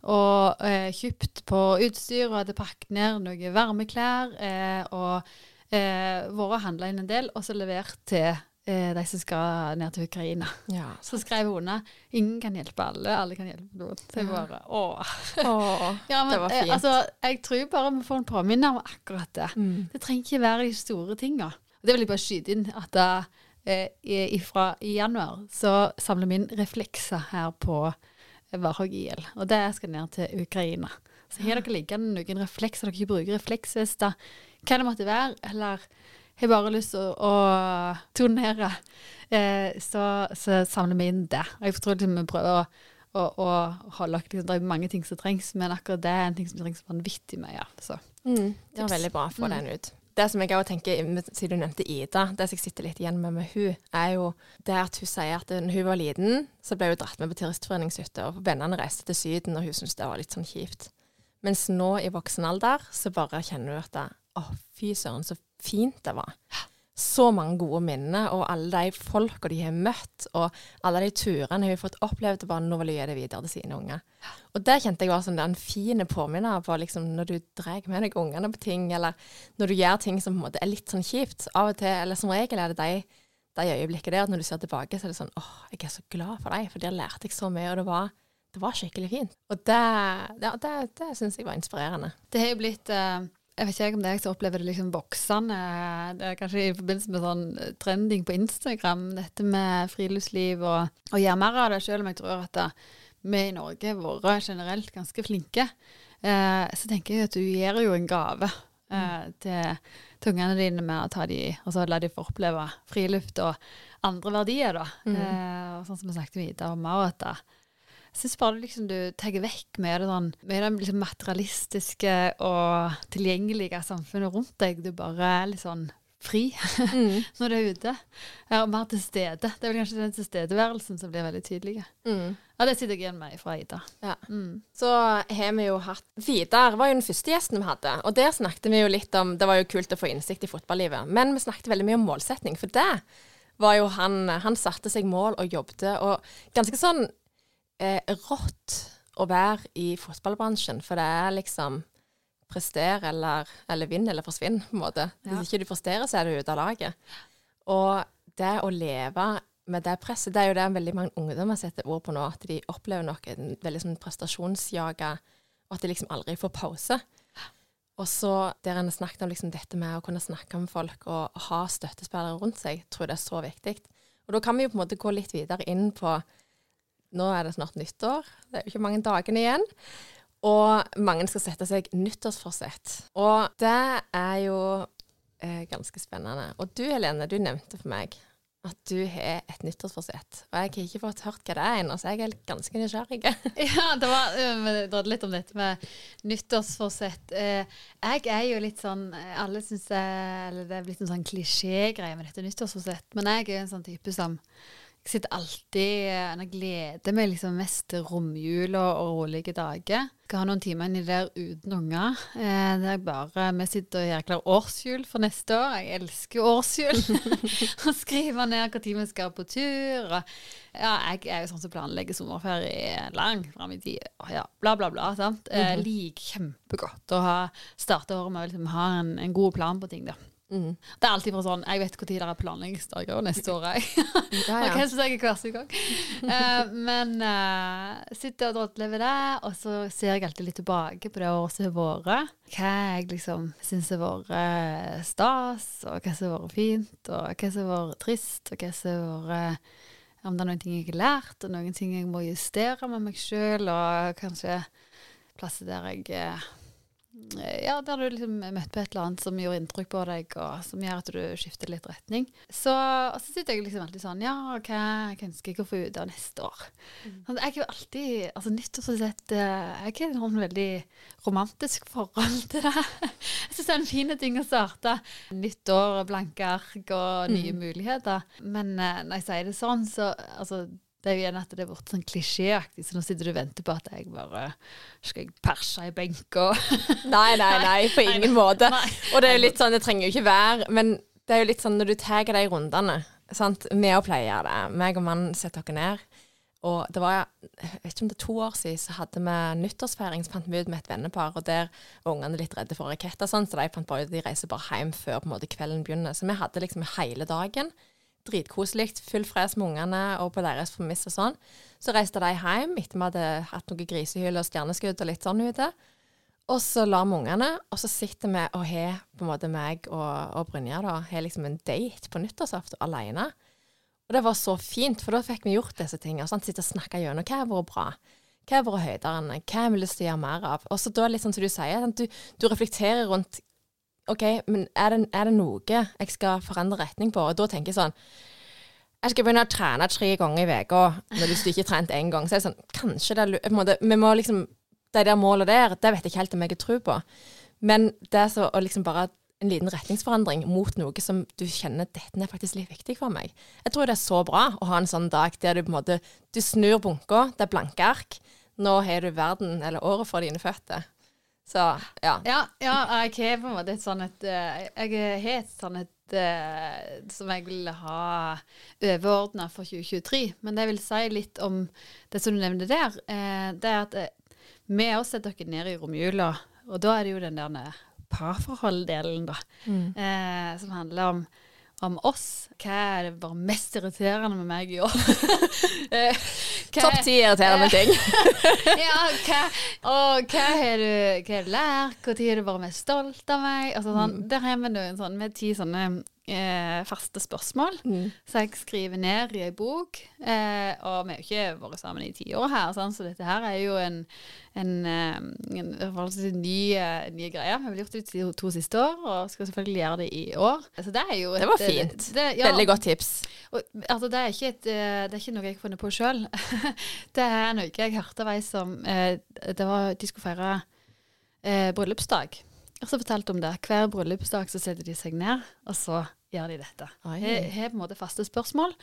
og uh, kjøpt på utstyr og hadde pakket ned noen varmeklær Uh, og vært og handla inn en del, og så levert til de som skal ned til Ukraina. Ja. Så skrev hun under 'Ingen kan hjelpe alle, alle kan hjelpe noen'. Så jeg bare åh. Åh, [LAUGHS] Ja, men det var eh, fint. altså, jeg tror bare vi får en påminner om akkurat det. Mm. Det trenger ikke være de store tinga. Det vil jeg bare skyte inn at da, eh, ifra, i januar så samler vi inn reflekser her på Varhaug IL. Og det skal ned til Ukraina. Så har dere liggende noen reflekser dere ikke bruker, refleksvester, hva det måtte være, eller har bare lyst til å, å turnere, eh, så, så samler vi inn det. Og jeg tror liksom vi prøver å, å, å holde liksom, Det er mange ting som trengs, men akkurat det er en ting som trengs vanvittig mye Ja. Så. Mm, det var veldig bra å få Mm. den ut. Det som jeg også tenker, siden du nevnte Ida, det som jeg sitter litt igjen med med hun, er jo det at hun sier at når hun var liten, så ble hun dratt med på turistforeningshytte, og vennene reiste til Syden, og hun syntes det var litt sånn kjipt. Mens nå i voksen alder, så bare kjenner hun at å, fy søren, så fint det var. Så mange gode minner, og alle de folka de har møtt, og alle de turene har vi fått opplevd, og bare nå vil jeg gi det videre til sine unger. Og det kjente jeg var som den fine påminner på liksom, når du drar med deg ungene på ting, eller når du gjør ting som på en måte er litt sånn kjipt. Av og til, eller som regel er det de, de øyeblikkene der, at når du ser tilbake, så er det sånn åh, jeg er så glad for deg, for der lærte jeg så mye, og det var, det var skikkelig fint. Og det, ja, det, det syns jeg var inspirerende. Det har jo blitt eh, Jeg vet ikke om det er jeg som opplever det liksom voksende. Det er kanskje i forbindelse med sånn eh, trending på Instagram, dette med friluftsliv og, og gjøre mer av det, selv om jeg tror at eh, vi i Norge har vært generelt ganske flinke. Eh, så tenker jeg at du gir jo en gave eh, til, til ungene dine med å ta de, og så la de få oppleve friluft. Og andre verdier, da. Mm. Eh, og sånn som vi snakket Ida om òg, at jeg syns bare liksom, du tar vekk med det sånn, med det liksom materialistiske og tilgjengelige samfunnet rundt deg. Du bare er litt sånn fri [LAUGHS] Mm. når du er ute. Og mer til stede. Det er vel kanskje den tilstedeværelsen som blir veldig tydelig. Mm. Ja, det sitter jeg igjen med fra Ida. Ja. Mm. Så har vi jo hatt Vidar var jo den første gjesten vi hadde, og der snakket vi jo litt om Det var jo kult å få innsikt i fotballivet, men vi snakket veldig mye om målsetning, for det var jo han Han satte seg mål og jobbet, og ganske sånn eh, rått å være i fotballbransjen, for det er liksom prestere eller, eller vinn eller forsvinn, på en måte. Ja. Hvis ikke du presterer, så er du ute av laget. Og det å leve med det presset, det er jo det veldig mange ungdommer setter ord på nå, at de opplever nok en veldig sånn prestasjonsjaga, og at de liksom aldri får pause. Og så der en har snakket om liksom dette med å kunne snakke med folk og ha støttespillere rundt seg, tror jeg det er så viktig. Og da kan vi jo på en måte gå litt videre inn på Nå er det snart nyttår, det er jo ikke mange dagene igjen. Og mange skal sette seg nyttårsforsett. Og det er jo eh, ganske spennende. Og du Helene, du nevnte for meg at du har et nyttårsforsett. Og jeg har ikke fått hørt hva det er ennå, så jeg er ganske nysgjerrig. [LAUGHS] Ja, det var øh, vi drodde litt om dette med nyttårsforsett. Eh, jeg er jo litt sånn eh, Alle syns det er blitt en sånn klisjégreie med dette nyttårsforsett. Men jeg er jo en sånn type som jeg sitter alltid og gleder meg liksom mest til romjula og rolige dager. Skal ha noen timer inni der uten unger. Eh, det er bare Vi sitter og gjør klar årshjul for neste år. Jeg elsker årshjul. og [LAUGHS] skriver ned når vi skal på tur. Og, ja, jeg er jo sånn som planlegger sommerferie langt fram i tid. Ja, bla, bla, bla. sant? Eh, liker kjempegodt å ha starte året med å liksom ha en, en god plan på ting. da. Mm. Det er alltid fra sånn Jeg vet når det er planleggingsdager og neste år. Jeg. [LAUGHS] Ja, ja. okay, så jeg hver sin gang. Uh, [LAUGHS] men uh, sitter og drodler ved det, og så ser jeg alltid litt tilbake på det året som har vært. Hva jeg liksom syns har vært eh, stas, og hva som har vært fint, og hva som har vært trist, og hva som har vært Om det er noen ting jeg har lært, og noen ting jeg må justere med meg sjøl, og kanskje plasser der jeg ja, der du liksom møtte på et eller annet som gjorde inntrykk på deg, og som gjør at du skifter litt retning. Så, og så sitter jeg liksom alltid sånn Ja, hva, hva ønsker jeg å få ut av neste år? Sånn, jeg er jo alltid Altså nyttårsforsett eh, Jeg har et veldig romantisk forhold til det. [LAUGHS] Jeg syns det er en fin ting å starte. Nytt år, blanke ark og nye muligheter. Men eh, når jeg sier det sånn, så altså det er jo igjen at det er blitt sånn klisjéaktig, så nå sitter du og venter på at jeg bare Skal jeg perse i benka? [LAUGHS] Nei, nei, nei, [LAUGHS] på Nei, ingen måte. nei. Og det er jo litt sånn, det trenger jo ikke være, men det er jo litt sånn når du tar de rundene sant? Vi og pleier det. Meg og mannen setter oss ned. Og det var, jeg vet ikke om det er to år siden, så hadde vi nyttårsfeiring, så fant vi ut med et vennepar, og der var ungene litt redde for raketter, sånn, så de fant bare ut at de reiser bare hjem før på en måte kvelden begynner. Så vi hadde liksom hele dagen. Dritkoselig, full fres med ungene og på deres premiss og sånn. Så reiste de hjem etter vi hadde hatt noe grisehyl og stjerneskudd og litt sånn ute. Og så la vi ungene, og så sitter vi og har på en måte meg og, og Brynja da, har liksom en date på nyttårsaften alene. Og det var så fint, for da fikk vi gjort disse tingene. Sånn, Sitte og snakke gjennom hva har vært bra. Hva har vært høydene? Hva har vi lyst til å gjøre mer av? Og så da litt sånn som du sier, du, du reflekterer rundt OK, men er det, er det noe jeg skal forandre retning på? Og da tenker jeg sånn Jeg skal begynne å trene tre ganger i uka hvis du ikke har trent én gang. Så er det sånn Kanskje det er måte, Vi må liksom Det der målet der, det vet jeg ikke helt om jeg har tro på. Men det er så å liksom bare en liten retningsforandring mot noe som du kjenner dette er faktisk litt viktig for meg. Jeg tror det er så bra å ha en sånn dag der du på en måte du snur bunka, det er blanke ark. Nå har du verden eller året for dine føtter. Så ja. Ja, ja jeg har på en måte et sånn et eh, Jeg har et sånn et eh, som jeg vil ha overordna for 2023. Men det jeg vil si litt om det som du nevnte der, eh, det er at vi også setter dere ned i romjula, og da er det jo den der parforhold-delen, da, mm. som handler om om oss. Hva er det bare mest irriterende med meg i år? [LAUGHS] Eh, Topp ti irriterende ting. [LAUGHS] ja, hva, og hva har du, hva lært? Når har du vært mest stolt av meg? Altså, sånn, Der har vi noen sånn, med ti sånne eh, faste spørsmål. Mm. Så jeg skriver ned i ei bok. Eh, og vi har jo ikke vært sammen i ti år her, sånn, så dette her er jo en, en, en, en forholdsvis ny, eh, ny greie. Vi har gjort det de to siste år, og skal selvfølgelig gjøre det i år. Så det er jo Det var fint. Det, ja, Veldig godt tips. og, altså, det, er ikke et, eh, det er ikke noe jeg har funnet på sjøl. [LAUGHS] det er noe jeg hørte av ei som eh, det var, De skulle feire eh, bryllupsdag. Og så fortalte om det. Hver bryllupsdag så setter de seg ned, og så gjør de dette. Oi. Har på en måte faste spørsmål,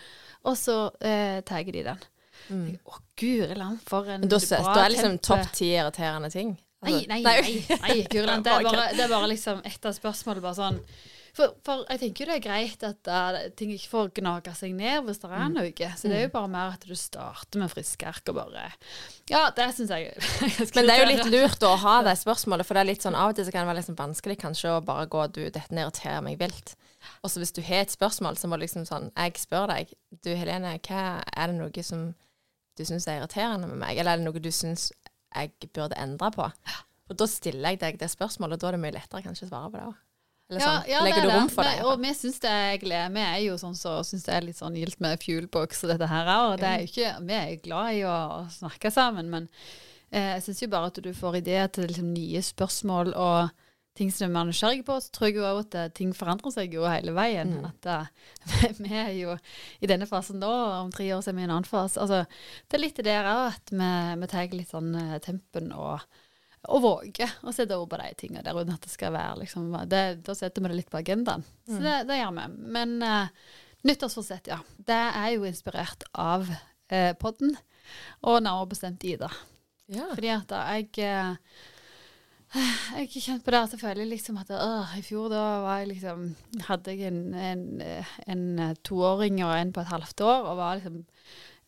og så eh, tar de den. Mm. Å, guri land, for en da, bra da er liksom topp ti irriterende ting. Nei, Altså- nei, nei, nei Guri land. Det, er [LAUGHS] Bare det er bare liksom ett av spørsmålene. Bare sånn for, for jeg tenker jo det er greit at uh, ting ikke får gnage seg ned hvis det Mm. er noe. Så det er jo bare mer at du starter med friske ark og bare Ja, det syns jeg [LAUGHS] er Men det er jo litt lurt å ha det spørsmålet, for det er litt sånn av og til så kan det være sånn vanskelig kanskje å bare gå du, dette irriterer meg vilt. Og så hvis du har et spørsmål, så må du liksom sånn Jeg spør deg, du Helene, hva er det noe som du syns er irriterende med meg, eller er det noe du syns jeg burde endre på? Og da stiller jeg deg det spørsmålet, og da er det mye lettere kanskje å svare på det òg. Eller sånn, ja, legger er du rom for Men- det? Og vi syns det er glede. Vi er jo sånn som syns det er litt sånn gildt med fuelbox og dette her. òg. det er ikke, vi er jo glad i å snakke sammen, men eh, jeg syns jo bare at du får ideer til liksom, nye spørsmål og ting som du er mer nysgjerrig på. Så tror jeg jo at eh, ting forandrer seg jo hele veien. Mm. At uh, [LAUGHS] vi er jo i denne fasen nå, og om tre år så er vi i en annen fase. Altså, det er litt det der òg, at vi, vi tar litt sånn eh, tempen og og våger å sette ord på de tingene der uten at det skal være liksom det, Da setter vi det litt på agendaen. Så det, det gjør vi. Men uh, nyttårsforsett, ja. Det er jo inspirert av uh, podden, og nærmere bestemt Ida. Ja. Fordi at da jeg eh, Jeg har kjent på det at jeg føler liksom at øh, i fjor da var jeg liksom Hadde jeg en, en, en, eh, toåring og en på et halvt år, og var liksom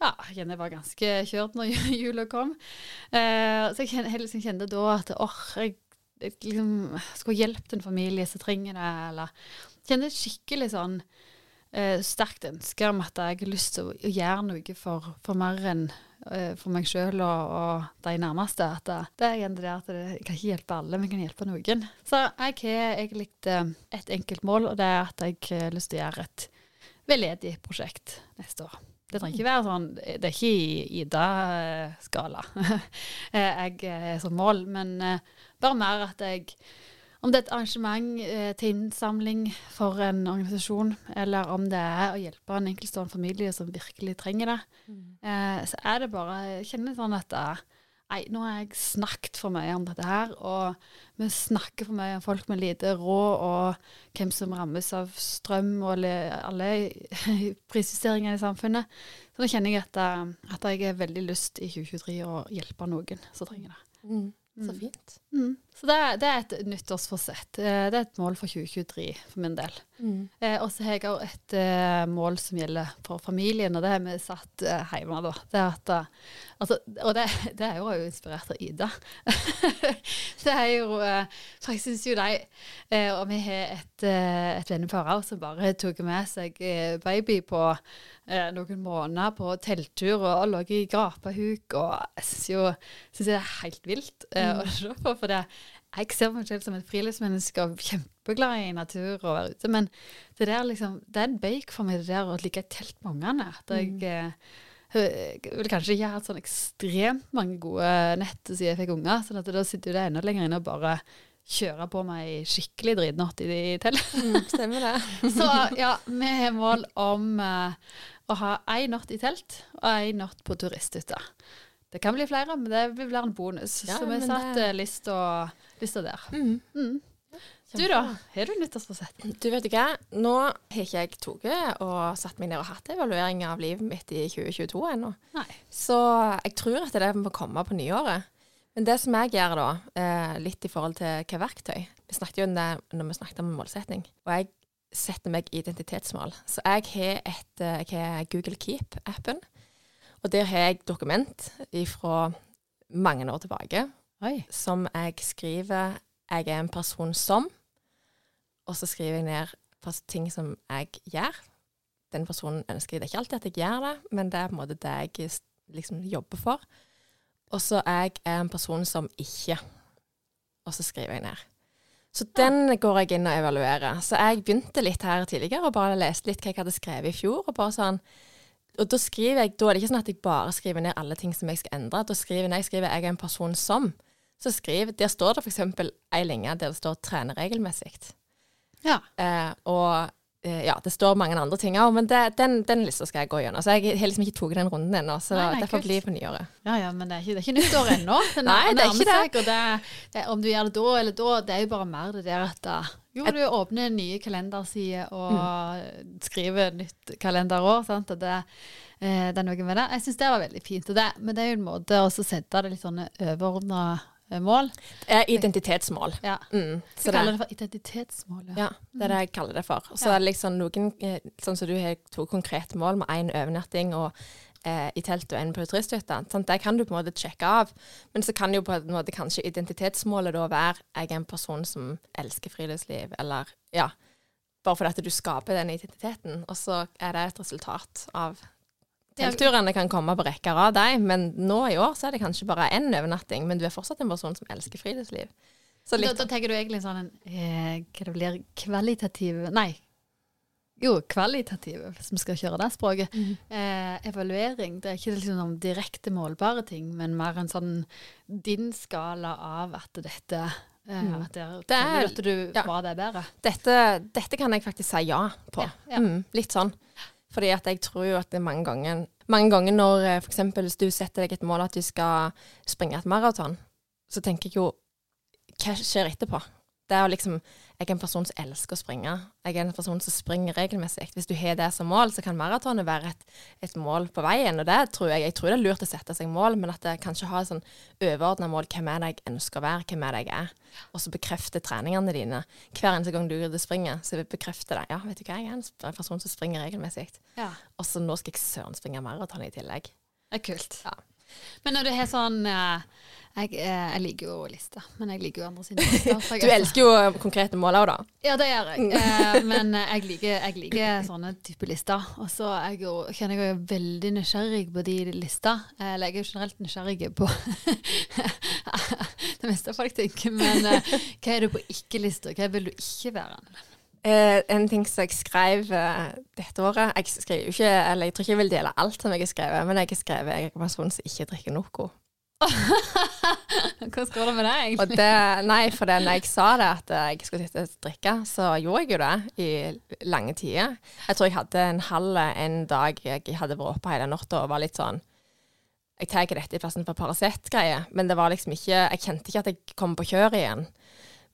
ja, jeg var ganske kjørt når [LAUGHS] jula kom. Eh, så jeg kjente, liksom kjente da at åh, jeg, jeg liksom skulle hjelpe en familie som trenger det, eller kjente et skikkelig sånn eh, sterkt ønske om at jeg har lyst til å, å gjøre noe for, for mer enn for meg sjøl og, og de nærmeste. At det, det er igjen det der at jeg kan ikke hjelpe alle, men jeg kan hjelpe noen. Så jeg har egentlig eh, et enkelt mål, og det er at jeg har lyst til å gjøre et veldedig prosjekt neste år. Det trenger ikke være sånn Det er ikke i Ida-skala [LAUGHS] jeg er som mål, men eh, bare mer at jeg Om det er et arrangement eh, til innsamling for en organisasjon, eller om det er å hjelpe en enkeltstående familie som virkelig trenger det, eh, så er det bare Jeg kjenner sånn at eh, Nei, nå har jeg snakket for mye om dette her, og vi snakker for mye om folk med lite råd, og hvem som rammes av strøm og alle, [LAUGHS] prisjusteringer i samfunnet. Så nå kjenner jeg at, eh, at jeg har veldig lyst i 2023 å hjelpe noen som trenger det. Mm. Så Mm. fint. Mm. Så det, det er et nyttårsforsett. Eh, Det er et mål for 2023 for min del. Mm. Eh, og så har jeg òg et eh, mål som gjelder for familien, og det har vi satt eh, hjemme. da. Det at, altså, og det, det er jo inspirert av Ida. [LAUGHS] det er jo For jeg syns jo de Og vi har et, et vennepar òg som bare tok med seg baby på noen måneder på telttur og lå i grapahuk, og jeg syns jo synes det er helt vilt eh, å se på. For det, jeg ser meg selv som et friluftsmenneske og kjempeglad i natur og være ute. Men det der liksom, det er en bake for meg, det der å ligge i telt med ungene. At jeg, eh, jeg vil kanskje ikke ha hatt sånn ekstremt mange gode nett siden jeg fikk unger. så da sitter jo det enda lenger inne og bare kjøre på meg skikkelig dritnatt i de teltene. Mm, stemmer det. [LAUGHS] Så ja, vi har mål om uh, å ha én natt i telt og én natt på turisthytte. Det kan bli flere, men det være en bonus. Ja, så vi men satt det- eh, lista, lista der. Mm. Mm. Du da, har du nyttårsforsett? Du vet ikke, nå har ikke jeg tatt og satt meg ned og hatt evaluering av livet mitt i 2022 ennå. Så jeg tror at det må komme på nyåret. Men det som jeg gjør da, eh, litt i forhold til hva verktøy Vi snakket jo om det når vi snakket om målsetting. Og jeg setter meg identitetsmål. Så jeg har et eh, jeg har Google Keep-appen. Og der har jeg dokument fra mange år tilbake Oi. som jeg skriver Jeg er en person som Og så skriver jeg ned ting som jeg gjør. Den personen ønsker jeg. Det er ikke alltid at jeg gjør det, men det er på en måte det jeg liksom jobber for. Og så er jeg en person som ikke Og så skriver jeg ned. Så den går jeg inn og evaluerer. Så jeg begynte litt her tidligere og bare leste litt hva jeg hadde skrevet i fjor. Og bare sånn og da skriver jeg, da er det ikke sånn at jeg bare skriver ned alle ting som jeg skal endre. Da skriver jeg, når jeg skriver 'jeg er en person som', så skriver, der står det f.eks. ei linje der det står 'trene regelmessig'. Ja. Eh, og eh, ja, det står mange andre ting òg, men det, den, den lista skal jeg gå gjennom. Så jeg har liksom ikke tatt den runden ennå, så Nei, nei, derfor kult. blir det på nyåret. Ja, ja, men det er ikke, det er ikke nyttår ennå. Nei, det er ikke det. seg, det, det, om du gjør det da eller da, det er jo bare mer det der at da, jo, du åpner nye kalendersider og Mm. skriver nytt kalenderår. Sant? Og det, eh, det er noe med det. Jeg syns det var veldig fint. Og det, men det er jo en måte å sette det litt sånne overordna mål. Det er identitetsmål. Ja. Mm, så Så kaller det for identitetsmål. Ja. ja, det er det jeg kaller det for. Så Ja. er liksom noen, eh, sånn som du har to konkrete mål med én overnatting og eh, i telt og en på turisthytta. Sånn, det kan du på en måte sjekke av. Men så kan jo på en måte kanskje identitetsmålet da være jeg er en person som elsker friluftsliv, eller ja. Bare fordi at du skaper den identiteten, og så er det et resultat av telturene Teltturene kan komme på rekker av deg, men nå i år så er det kanskje bare én overnatting. Men du er fortsatt en person som elsker friluftsliv. Så Da, da tenker du egentlig sånn en eh, Hva det blir kvalitativ Nei. Jo, kvalitativ, hvis vi skal kjøre det språket. Mm. Eh, evaluering. Det er ikke liksom direkte målbare ting, men mer en sånn din skala av at dette eh, Mm. At der, Det er- du at du ja. var det bedre. dette, dette kan jeg faktisk si ja på. Ja, ja. Mm, litt sånn. Fordi at jeg tror jo at det er mange ganger Mange ganger når f.eks. for eksempel hvis du setter deg et mål at du skal springe et maraton, så tenker jeg jo Hva skjer etterpå? Det er jo liksom Jeg er en person som elsker å springe. Jeg er en person som springer regelmessig. Hvis du har det som mål, så kan maratonet være et, et mål på veien. Og det tror jeg Jeg tror det er lurt å sette seg mål, men at det kanskje har et sånn overordna mål. Hvem er det jeg ønsker å være? Hvem er det jeg er? Og så bekrefte treningene dine. Hver eneste gang du er springer, så bekrefter det. Ja, vet du hva, jeg er en person som springer regelmessig. Ja. Og så nå skal jeg søren springe maraton i tillegg. Det er kult. Ja. Men når du har sånn eh, jeg, eh, jeg liker jo lister, men jeg liker jo andre sine [LAUGHS] lister. Du er elsker jo konkrete mål òg, da. Ja, det gjør jeg. Eh, men [LAUGHS] jeg liker, jeg liker sånne type lister. Og så er kjenner jeg jo veldig nysgjerrig på de lister. Eller jeg er jo generelt nysgjerrig på [LAUGHS] det meste folk tenker. Men hva er du på ikke-lista? Hva vil du ikke være? Eh, en ting som jeg skrev eh, dette året Jeg skriver jo ikke, eller jeg tror ikke jeg vil dele alt som jeg har skrevet, men jeg har skrevet jeg er en person som ikke drikker noe. Hvordan går det med deg? Og det, nei, for det, når jeg sa det at jeg skulle sitte og drikke, så gjorde jeg jo det i lange tider. Jeg tror jeg hadde en halv en dag jeg hadde vært oppe hele natta og var litt sånn Jeg tar ikke dette i plassen for Paracet-greie, men det var liksom ikke Jeg kjente ikke at jeg kom på kjøret igjen.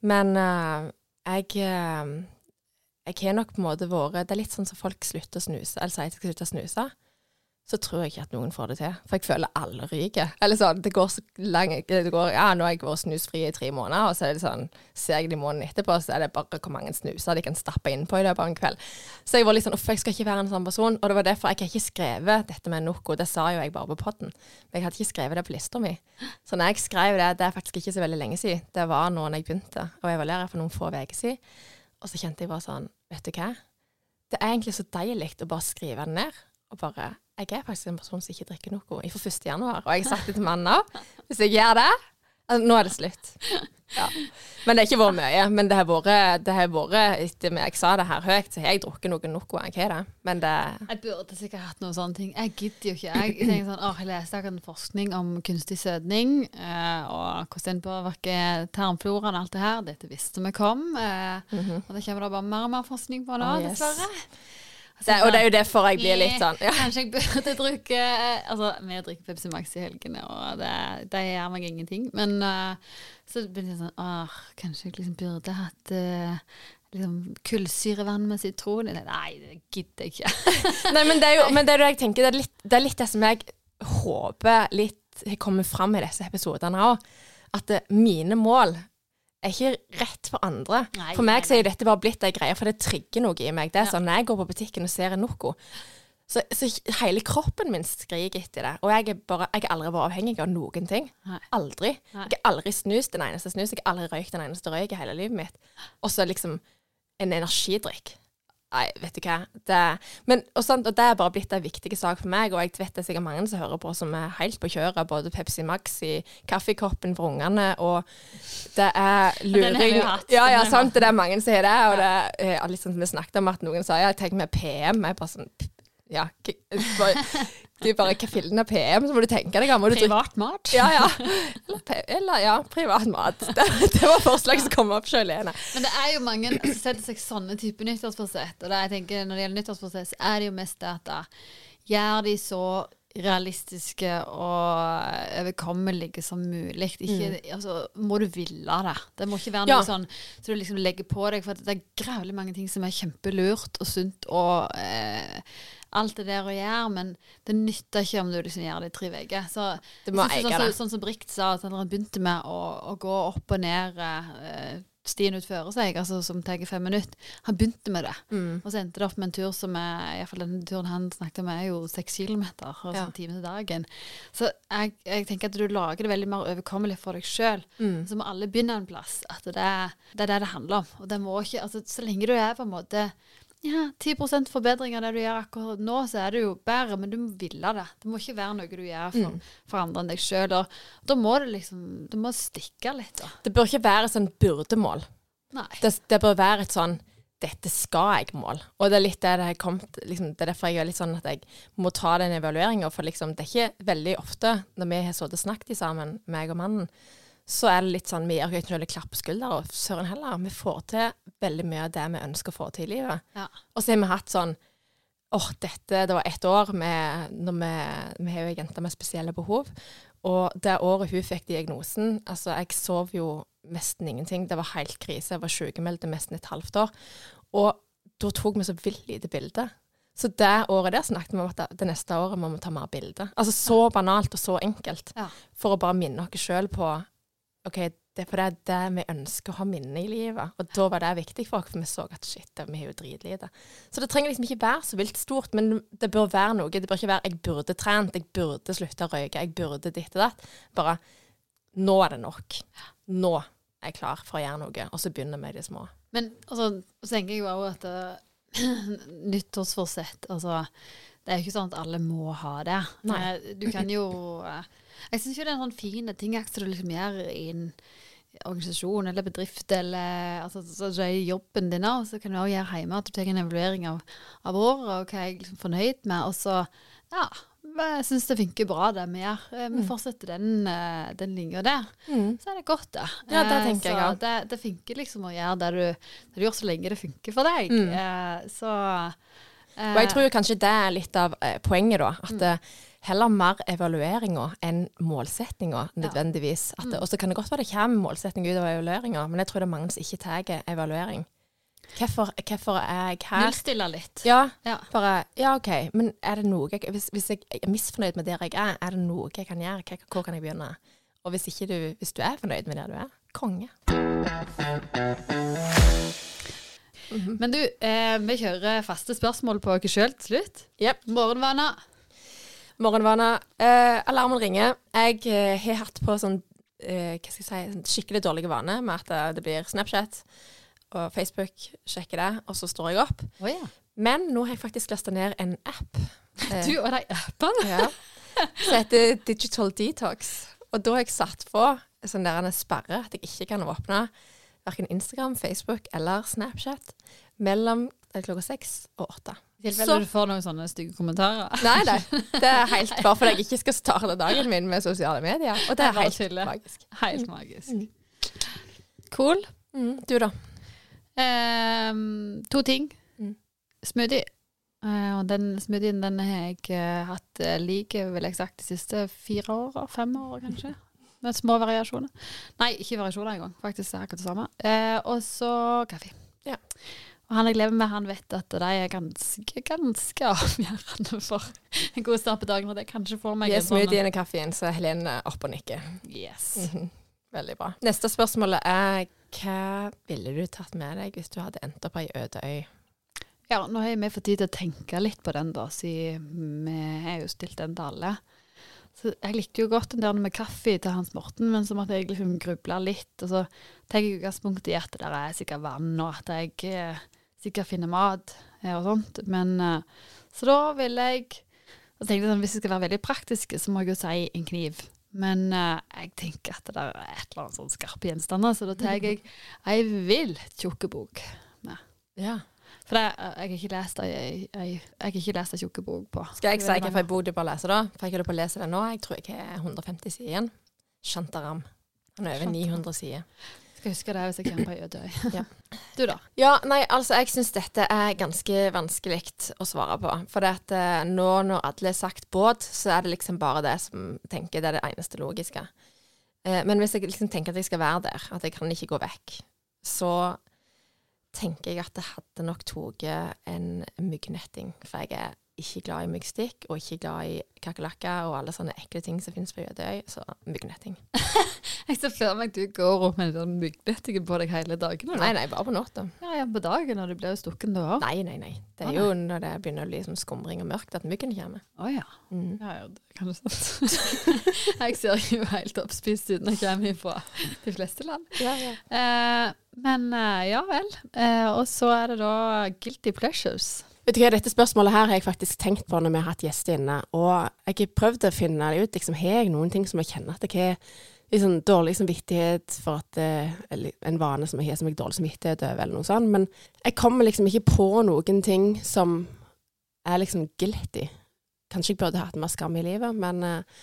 Men eh, jeg eh, Jeg har nok på en måte vært Det er litt sånn som folk slutter å snuse, eller sier at de skal slutte å snuse. Så tror jeg ikke at noen får det til. For jeg føler alle ryker. Eller sånn, det går så lenge det går, Ja, nå har jeg vært snusfri i tre måneder, og så er det sånn, ser jeg det måneden etterpå, så er det bare hvor mange snuser de kan stappe innpå i løpet av en kveld. Så jeg var litt sånn Uff, jeg skal ikke være en sånn person. Og det var derfor jeg har ikke skrevet dette med Noco. Det sa jo jeg bare på podden. Men jeg hadde ikke skrevet det på lista mi. Så når jeg skrev det, det er faktisk ikke så veldig lenge siden. Det var nå jeg begynte å evaluere for noen få uker siden. Og så kjente jeg bare sånn Vet du hva? Det er egentlig så deilig å bare skrive det ned. Og bare Jeg er faktisk en person som ikke drikker noe fra 1. januar. Og jeg har det til mannen òg. Hvis jeg gjør det Nå er det slutt. Ja. Men det har ikke vært mye. Men det har vært, etter at jeg sa det her høyt, så har jeg drukket noe Noco. Det. Men det Jeg burde sikkert hatt noen sånne ting. Jeg gidder jo ikke. Jeg tenker sånn, åh, jeg leste akkurat forskning om kunstig sødning, eh, og hvordan den påvirker tarmfloraen og alt det her. Dette visste vi kom. Eh, Og det kommer det bare mer og mer forskning på nå, Oh, yes. dessverre. Det, og det er jo derfor jeg blir litt sånn ja. [LAUGHS] Kanskje jeg burde drikke eh, Altså, vi drikker Pepsi Max i helgene, og det, det gjør meg ingenting. Men uh, så begynte jeg sånn Åh, kanskje jeg liksom burde hatt uh, liksom kullsyrevann med sitron? Nei, det gidder jeg ikke. [LAUGHS] Nei, men det er jo men det er det jeg tenker, det er, litt, det er litt det som jeg håper litt kommer fram i disse episodene òg. At mine mål er ikke rett for andre. Nei, for meg nei, så er dette bare blitt ei greie, for det trigger noe i meg. Det er Ja. sånn, Når jeg går på butikken og ser en Noco, så, så hele kroppen min skriker etter det. Og jeg er, bare, jeg har aldri vært avhengig av noen ting. Aldri. Jeg har aldri snust den eneste snus. Jeg har aldri røykt den eneste røyk i hele livet mitt. Og så liksom en energidrikk. Nei, vet du hva. Det, men, og, sånt, og det er bare blitt en viktig sak for meg, og jeg vet det er sikkert mange som hører på som er helt på kjøret. Både Pepsi Max i kaffekoppen for ungene, og det er den har vi luring hatt. Ja, ja, sant. Det er mange som har det. Og det er litt sånn som vi snakket om at noen sa ja, tenk med PM. Jeg bare sånn Ja, du bare, hva fillen er PM, så må du tenke deg om. Privat mat. ja, ja. Eller, eller ja, privat mat. [LAUGHS] Det, det var forslag som kom opp sjøl, Lene. Men det er jo mange som setter seg sånne typer nyttårsforsett. Og det jeg tenker når det gjelder nyttårsforsett, så er det jo mest det at da gjør de så realistiske og overkommelige som mulig. Ikke, altså, må du ville det. Det må ikke være noe Ja. sånn så du liksom legger på deg, for det er grævlig mange ting som er kjempelurt og sunt og eh, alt det der å gjøre, men det nytter ikke om du liksom gjør det i tre uker. Så sånn. Sånn, sånn som Brikt sa, at han begynte med å, å gå opp og ned eh, stien utfører seg, altså som tar fem minutter. Han begynte med det, Mm. og så endte det opp med en tur som er, i hvert fall den turen han snakket om, er jo seks kilometer, altså Ja. time til dagen. Så jeg, jeg tenker at du lager det veldig mer overkommelig for deg sjøl. Mm. Så må alle begynne en plass. At det det er det det handler om. Og det må ikke, altså Så lenge du er på en måte ja, 10 forbedring av det du gjør akkurat nå, så er det jo bedre, men du må ville det. Det må ikke være noe du gjør for, Mm. for andre enn deg sjøl. Da må det liksom Du må stikke litt, da. Det bør ikke være et sånn burdemål. Nei. Det, det bør være et sånn 'dette skal jeg'-mål. Og det er litt det det har kommet liksom, Det er derfor jeg er litt sånn at jeg må ta den evalueringa. For liksom, det er ikke veldig ofte når vi har sittet og snakket sammen, meg og mannen, så er det litt sånn vi gir ikke noe klapp på skuldra, og søren heller. Vi får til veldig mye av det vi ønsker å få til i livet. Ja. Og så har vi hatt sånn åh, dette, det var ett år med, når vi, vi har jo ei jente med spesielle behov. Og det året hun fikk diagnosen, altså jeg sov jo nesten ingenting. Det var helt krise. Jeg var sykemeldt nesten et halvt år. Og da tok vi så vilt lite bilde. Så det året der snakket vi om at det, det neste året må vi ta mer bilder. Altså så banalt og så enkelt. Ja. For å bare minne oss sjøl på OK, det er for det er det vi ønsker å ha minne i livet. Og da var det viktig for oss, for vi så at shit, vi er jo dritlite. Så det trenger liksom ikke være så vilt stort, men det bør være noe. Det bør ikke være 'jeg burde trent', 'jeg burde slutte å røyke', 'jeg burde ditt og datt'. Bare 'nå er det nok'. Nå er jeg klar for å gjøre noe. Og så begynner vi i det små. Men altså, så tenker jeg jo også at uh, [CLEARS THROAT] nyttårsforsett Altså, det er jo ikke sånn at alle må ha det. Nei. Eh, Du kan jo eh, Jeg syns jo det er en sånn fin ting som du liksom gjør i en organisasjon eller bedrift eller altså, så så jobben din òg, så kan du også gjøre hjemme at du tar en evaluering av, av året og hva jeg er liksom fornøyd med. Og så, ja, jeg syns det funker bra, det vi gjør. Eh, Vi Mm. fortsetter den, eh, den linja der så er det godt, da. Ja, det tenker tenker jeg så også. Det, det funker liksom å gjøre det du, det du gjør så lenge det funker for deg. Mm. Eh, så eh, Og jeg tror jo kanskje det er litt av eh, poenget, da. At Mm. Heller mer evalueringa enn målsettinga, nødvendigvis. Ja. Mm. og så kan det godt være det kommer målsetting ut av evalueringa, men jeg tror det er mange som ikke tar evaluering. Hvorfor, hvorfor er jeg her? Nullstille litt. Ja, Ja. bare Ja, OK, men er det noe jeg, hvis, hvis jeg er misfornøyd med der jeg er, er det noe jeg kan gjøre? Hvor kan jeg begynne? Og hvis, du, hvis du er fornøyd med der du er, konge. Men du, eh, vi kjører faste spørsmål på oss sjøl til slutt. Yep. Morgenvaner. Morgenvane. Eh, alarmen ringer. Jeg eh, har hatt på sånn eh, hva skal jeg si, sånn skikkelig dårlig vane med at eh, det blir Snapchat og Facebook. Sjekker det, og så står jeg opp. Oh, ja. Men nå har jeg faktisk lasta ned en app. eh, Du og de appene. ja, som heter Digital Detox. Og da har jeg satt på sånn der en sperre at jeg ikke kan åpne verken Instagram, Facebook eller Snapchat mellom eh, klokka seks og åtte. I Så- tilfelle du får noen sånne stygge kommentarer. Nei, nei. Det er helt [LAUGHS] bare fordi jeg ikke skal starte dagen min med sosiale medier. Og det er helt magisk. Helt magisk. Mm. Cool. Mm, du, da? Um, to ting. Mm. Smoothie. Eh, og den smoothien den har jeg uh, hatt uh, like, vil jeg sagt, de siste fire åra. Fem år, kanskje. Med små variasjoner. Nei, ikke variasjoner engang. Faktisk er akkurat det samme. Uh, og så kaffe. Ja. Og han jeg lever med, han vet at de er ganske, ganske avgjørende for en god start på dagen. Og det kanskje får meg Gi en smoothien og kaffen, så er Helene opp og nikker. Yes. Mhm. Veldig bra. Neste spørsmål er hva ville du tatt med deg hvis du hadde endt opp på ei øde øy? Ja, nå har vi fått tid til å tenke litt på den, da, siden vi har jo stilt den til alle. Så jeg likte jo godt den der med kaffe til Hans Morten, men så måtte jeg liksom gruble litt. Og så tenker jeg utgangspunkt i at det er sikkert vann, og at jeg eh, sikkert finne mat. og sånt. Men eh, Så da vil jeg jeg tenkte sånn, Hvis jeg skal være veldig praktisk, så må jeg jo si en kniv. Men uh, jeg tenker at det er et eller annet sånn skarpe gjenstander, så da tar jeg [LAUGHS] ei vill tjukk bok. Ja. For det, jeg har ikke lest ei, ei, jeg har ikke lest ei tjukk bok på. Skal jeg si hvilken bok du bør lese, da? For jeg holder på å lese den nå. Jeg tror jeg har 150 sider igjen. Shantaram. Han er over 900 sider. Skal huske det hvis jeg kommer på Ødøy. Ja. Du, da? Ja, nei, altså jeg syns dette er ganske vanskelig å svare på. For det at eh, nå når alle har sagt båt, så er det liksom bare det som tenker det er det eneste logiske. Eh, men hvis jeg liksom tenker at jeg skal være der, at jeg kan ikke gå vekk, så tenker jeg at det hadde nok tatt en myggnetting. For jeg er ikke glad i myggstikk, og ikke glad i kakerlakker og alle sånne ekle ting som finnes på Jødøy. Så myggnetting. [LAUGHS] Jeg ser for meg du går rundt med den myggnettingen på deg hele dagen. eller? Nei, nei, bare på natta. Ja, ja, på dagen når du blir stukken da òg. Nei, nei, nei. Det er jo når det begynner å bli sånn skumring og mørkt at myggen kommer. Å ja. Mm. Ja, ja, det kan du sant. [LAUGHS] jeg ser jo helt oppspist ut når jeg kommer fra de fleste land. Ja, ja. Eh, men eh, ja vel. Eh, og så er det da guilty pleasures. Vet du hva, Dette spørsmålet her har jeg faktisk tenkt på når vi har hatt gjester inne. Og jeg har prøvd å finne det ut. liksom, Har jeg noen ting som jeg kjenner at jeg har liksom, dårlig samvittighet for at det er en vane som jeg har som jeg har dårlig samvittighet over, eller noe sånt. Men jeg kommer liksom ikke på noen ting som er liksom guilty. Kanskje jeg burde hatt mer skam i livet, men eh,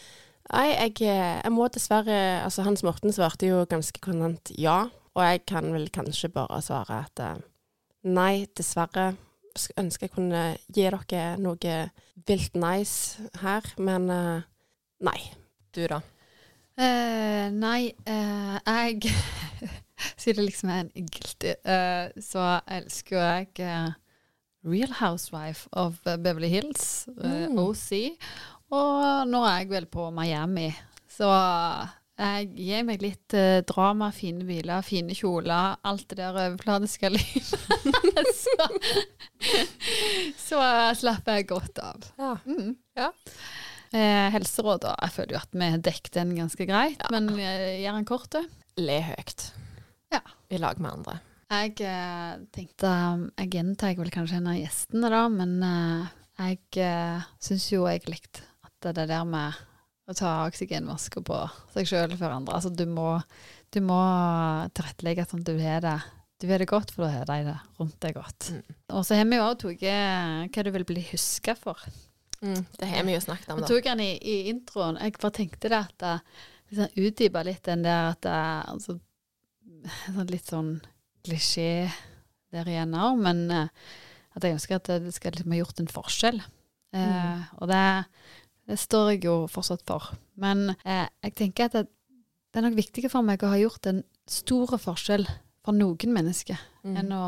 nei, jeg, eh, jeg må dessverre Altså, Hans Morten svarte jo ganske kontant ja, og jeg kan vel kanskje bare svare at eh, nei, dessverre sk- ønsker jeg kunne gi dere noe vilt nice her, men eh, nei. Du, da? Uh, nei, uh, jeg [LAUGHS] Siden det liksom er en guilty, uh, så elsker jo jeg Real Housewife of Beverly Hills, Mm. OC. Og nå er jeg vel på Miami, så jeg gir meg litt eh, drama, fine biler, fine kjoler, alt det der overfladiske livet. [LAUGHS] så, så slapper jeg godt av. Ja. Mm. Ja. Eh, helseråd, da. Jeg føler jo at vi dekket den ganske greit, men eh, gjør den kort, du. Le høyt. Ja. I lag med andre. Jeg eh, tenkte Jeg gjentar vel kanskje en av gjestene, da, men eh, jeg eh, syns jo likte at det der med å ta oksygenmasker på seg sjøl for andre Altså, du må, du må tilrettelegge sånn at du har det du har det godt, for da har de det rundt deg godt. Mm. Og så har vi jo òg tatt hva du vil bli huska for. Mm, det har vi jo snakket om, da. da. tok den i, i introen. Jeg bare tenkte det at uh, liksom utdypa litt den der at det er altså, sånn litt sånn klisjé der igjen òg, men uh, at jeg ønsker at det skal liksom ha gjort en forskjell. Eh, Og det, det står jeg jo fortsatt for. Men eh, jeg tenker at det, det er nok viktigere for meg å ha gjort en stor forskjell for noen mennesker, Mm. enn å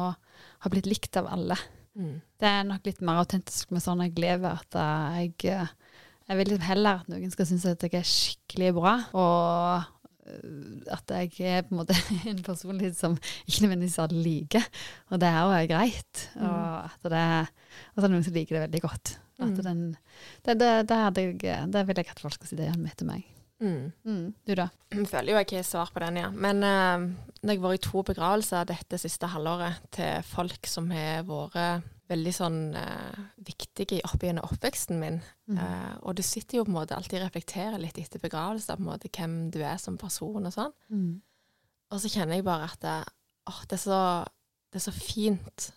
ha blitt likt av alle. Mm. Det er nok litt mer autentisk med sånn jeg lever, at eh, jeg, eh, jeg vil liksom heller at noen skal synes at jeg er skikkelig bra, og eh, at jeg er på en måte [LAUGHS] en personlighet som ikke nødvendigvis alle liker. Og det er jo greit. Og at det er, og så er noen som liker det veldig godt. At Mm. den, det, det, det, jeg, det vil jeg at folk skal si igjen med etter meg. Mm. Mm. Du da? Jeg føler jo jeg har svar på den, ja. Men uh, jeg jeg var i to begravelser dette siste halvåret til folk som har vært veldig sånn uh, viktige opp gjennom oppveksten min, Mm. Uh, og du sitter jo på en måte alltid og reflekterer litt etter begravelser, på en måte hvem du er som person og sånn. Mm. Og så kjenner jeg bare at det, oh, det, er så, det er så fint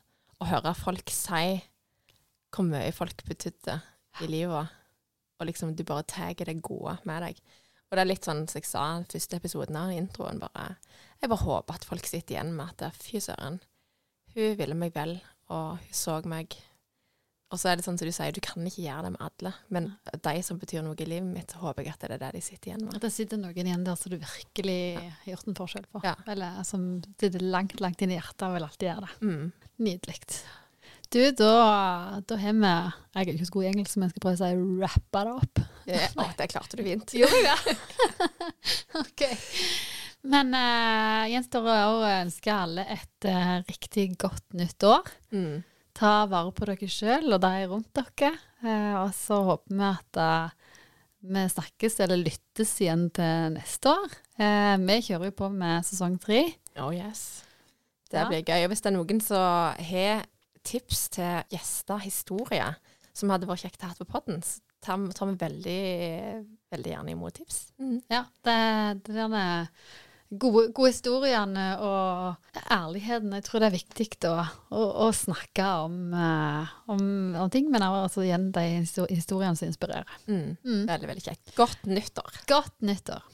å høre folk si hvor mye folk betydde i livet, og liksom du bare tar det gode med deg. Og det er litt sånn som jeg sa i første episoden av introen, bare Jeg bare håper at folk sitter igjen med at fy søren, hun ville meg vel, og hun så meg. Og så er det sånn som du sier, du kan ikke gjøre det med alle, men de som betyr noe i livet mitt, håper jeg at det er det de sitter igjen med. At det sitter noen igjen der som du virkelig har gjort en forskjell for. Ja. Eller som sitter langt, langt inn i hjertet og vil alltid gjøre det. Mm. Nydelig. Du, da, da har vi Jeg er ikke så god i engelsk, men jeg skal prøve å si rappa det opp. Ja, det klarte du fint. Gjorde jeg det? [LAUGHS] OK. Men uh, gjenstår å ønske alle et uh, riktig godt nytt år. Mm. Ta vare på dere sjøl og de rundt dere. Uh, og så håper vi at uh, vi snakkes eller lyttes igjen til neste år. Vi kjører jo på med sesong tre. Oh yes. Det Ja. blir gøy. Og hvis det er noen som har tips til gjester, historier, som hadde vært kjekt å ha på podden, så tar, vi- tar vi veldig, veldig gjerne imot tips. Mm. Ja, det, det derne gode, gode historiene og ærligheten. Jeg tror det er viktig å, å, å snakke om, eh, om, om ting, men også altså, igjen de historiene som inspirerer. Mm. Mm. Veldig, veldig kjekt. Godt nyttår. Godt nyttår.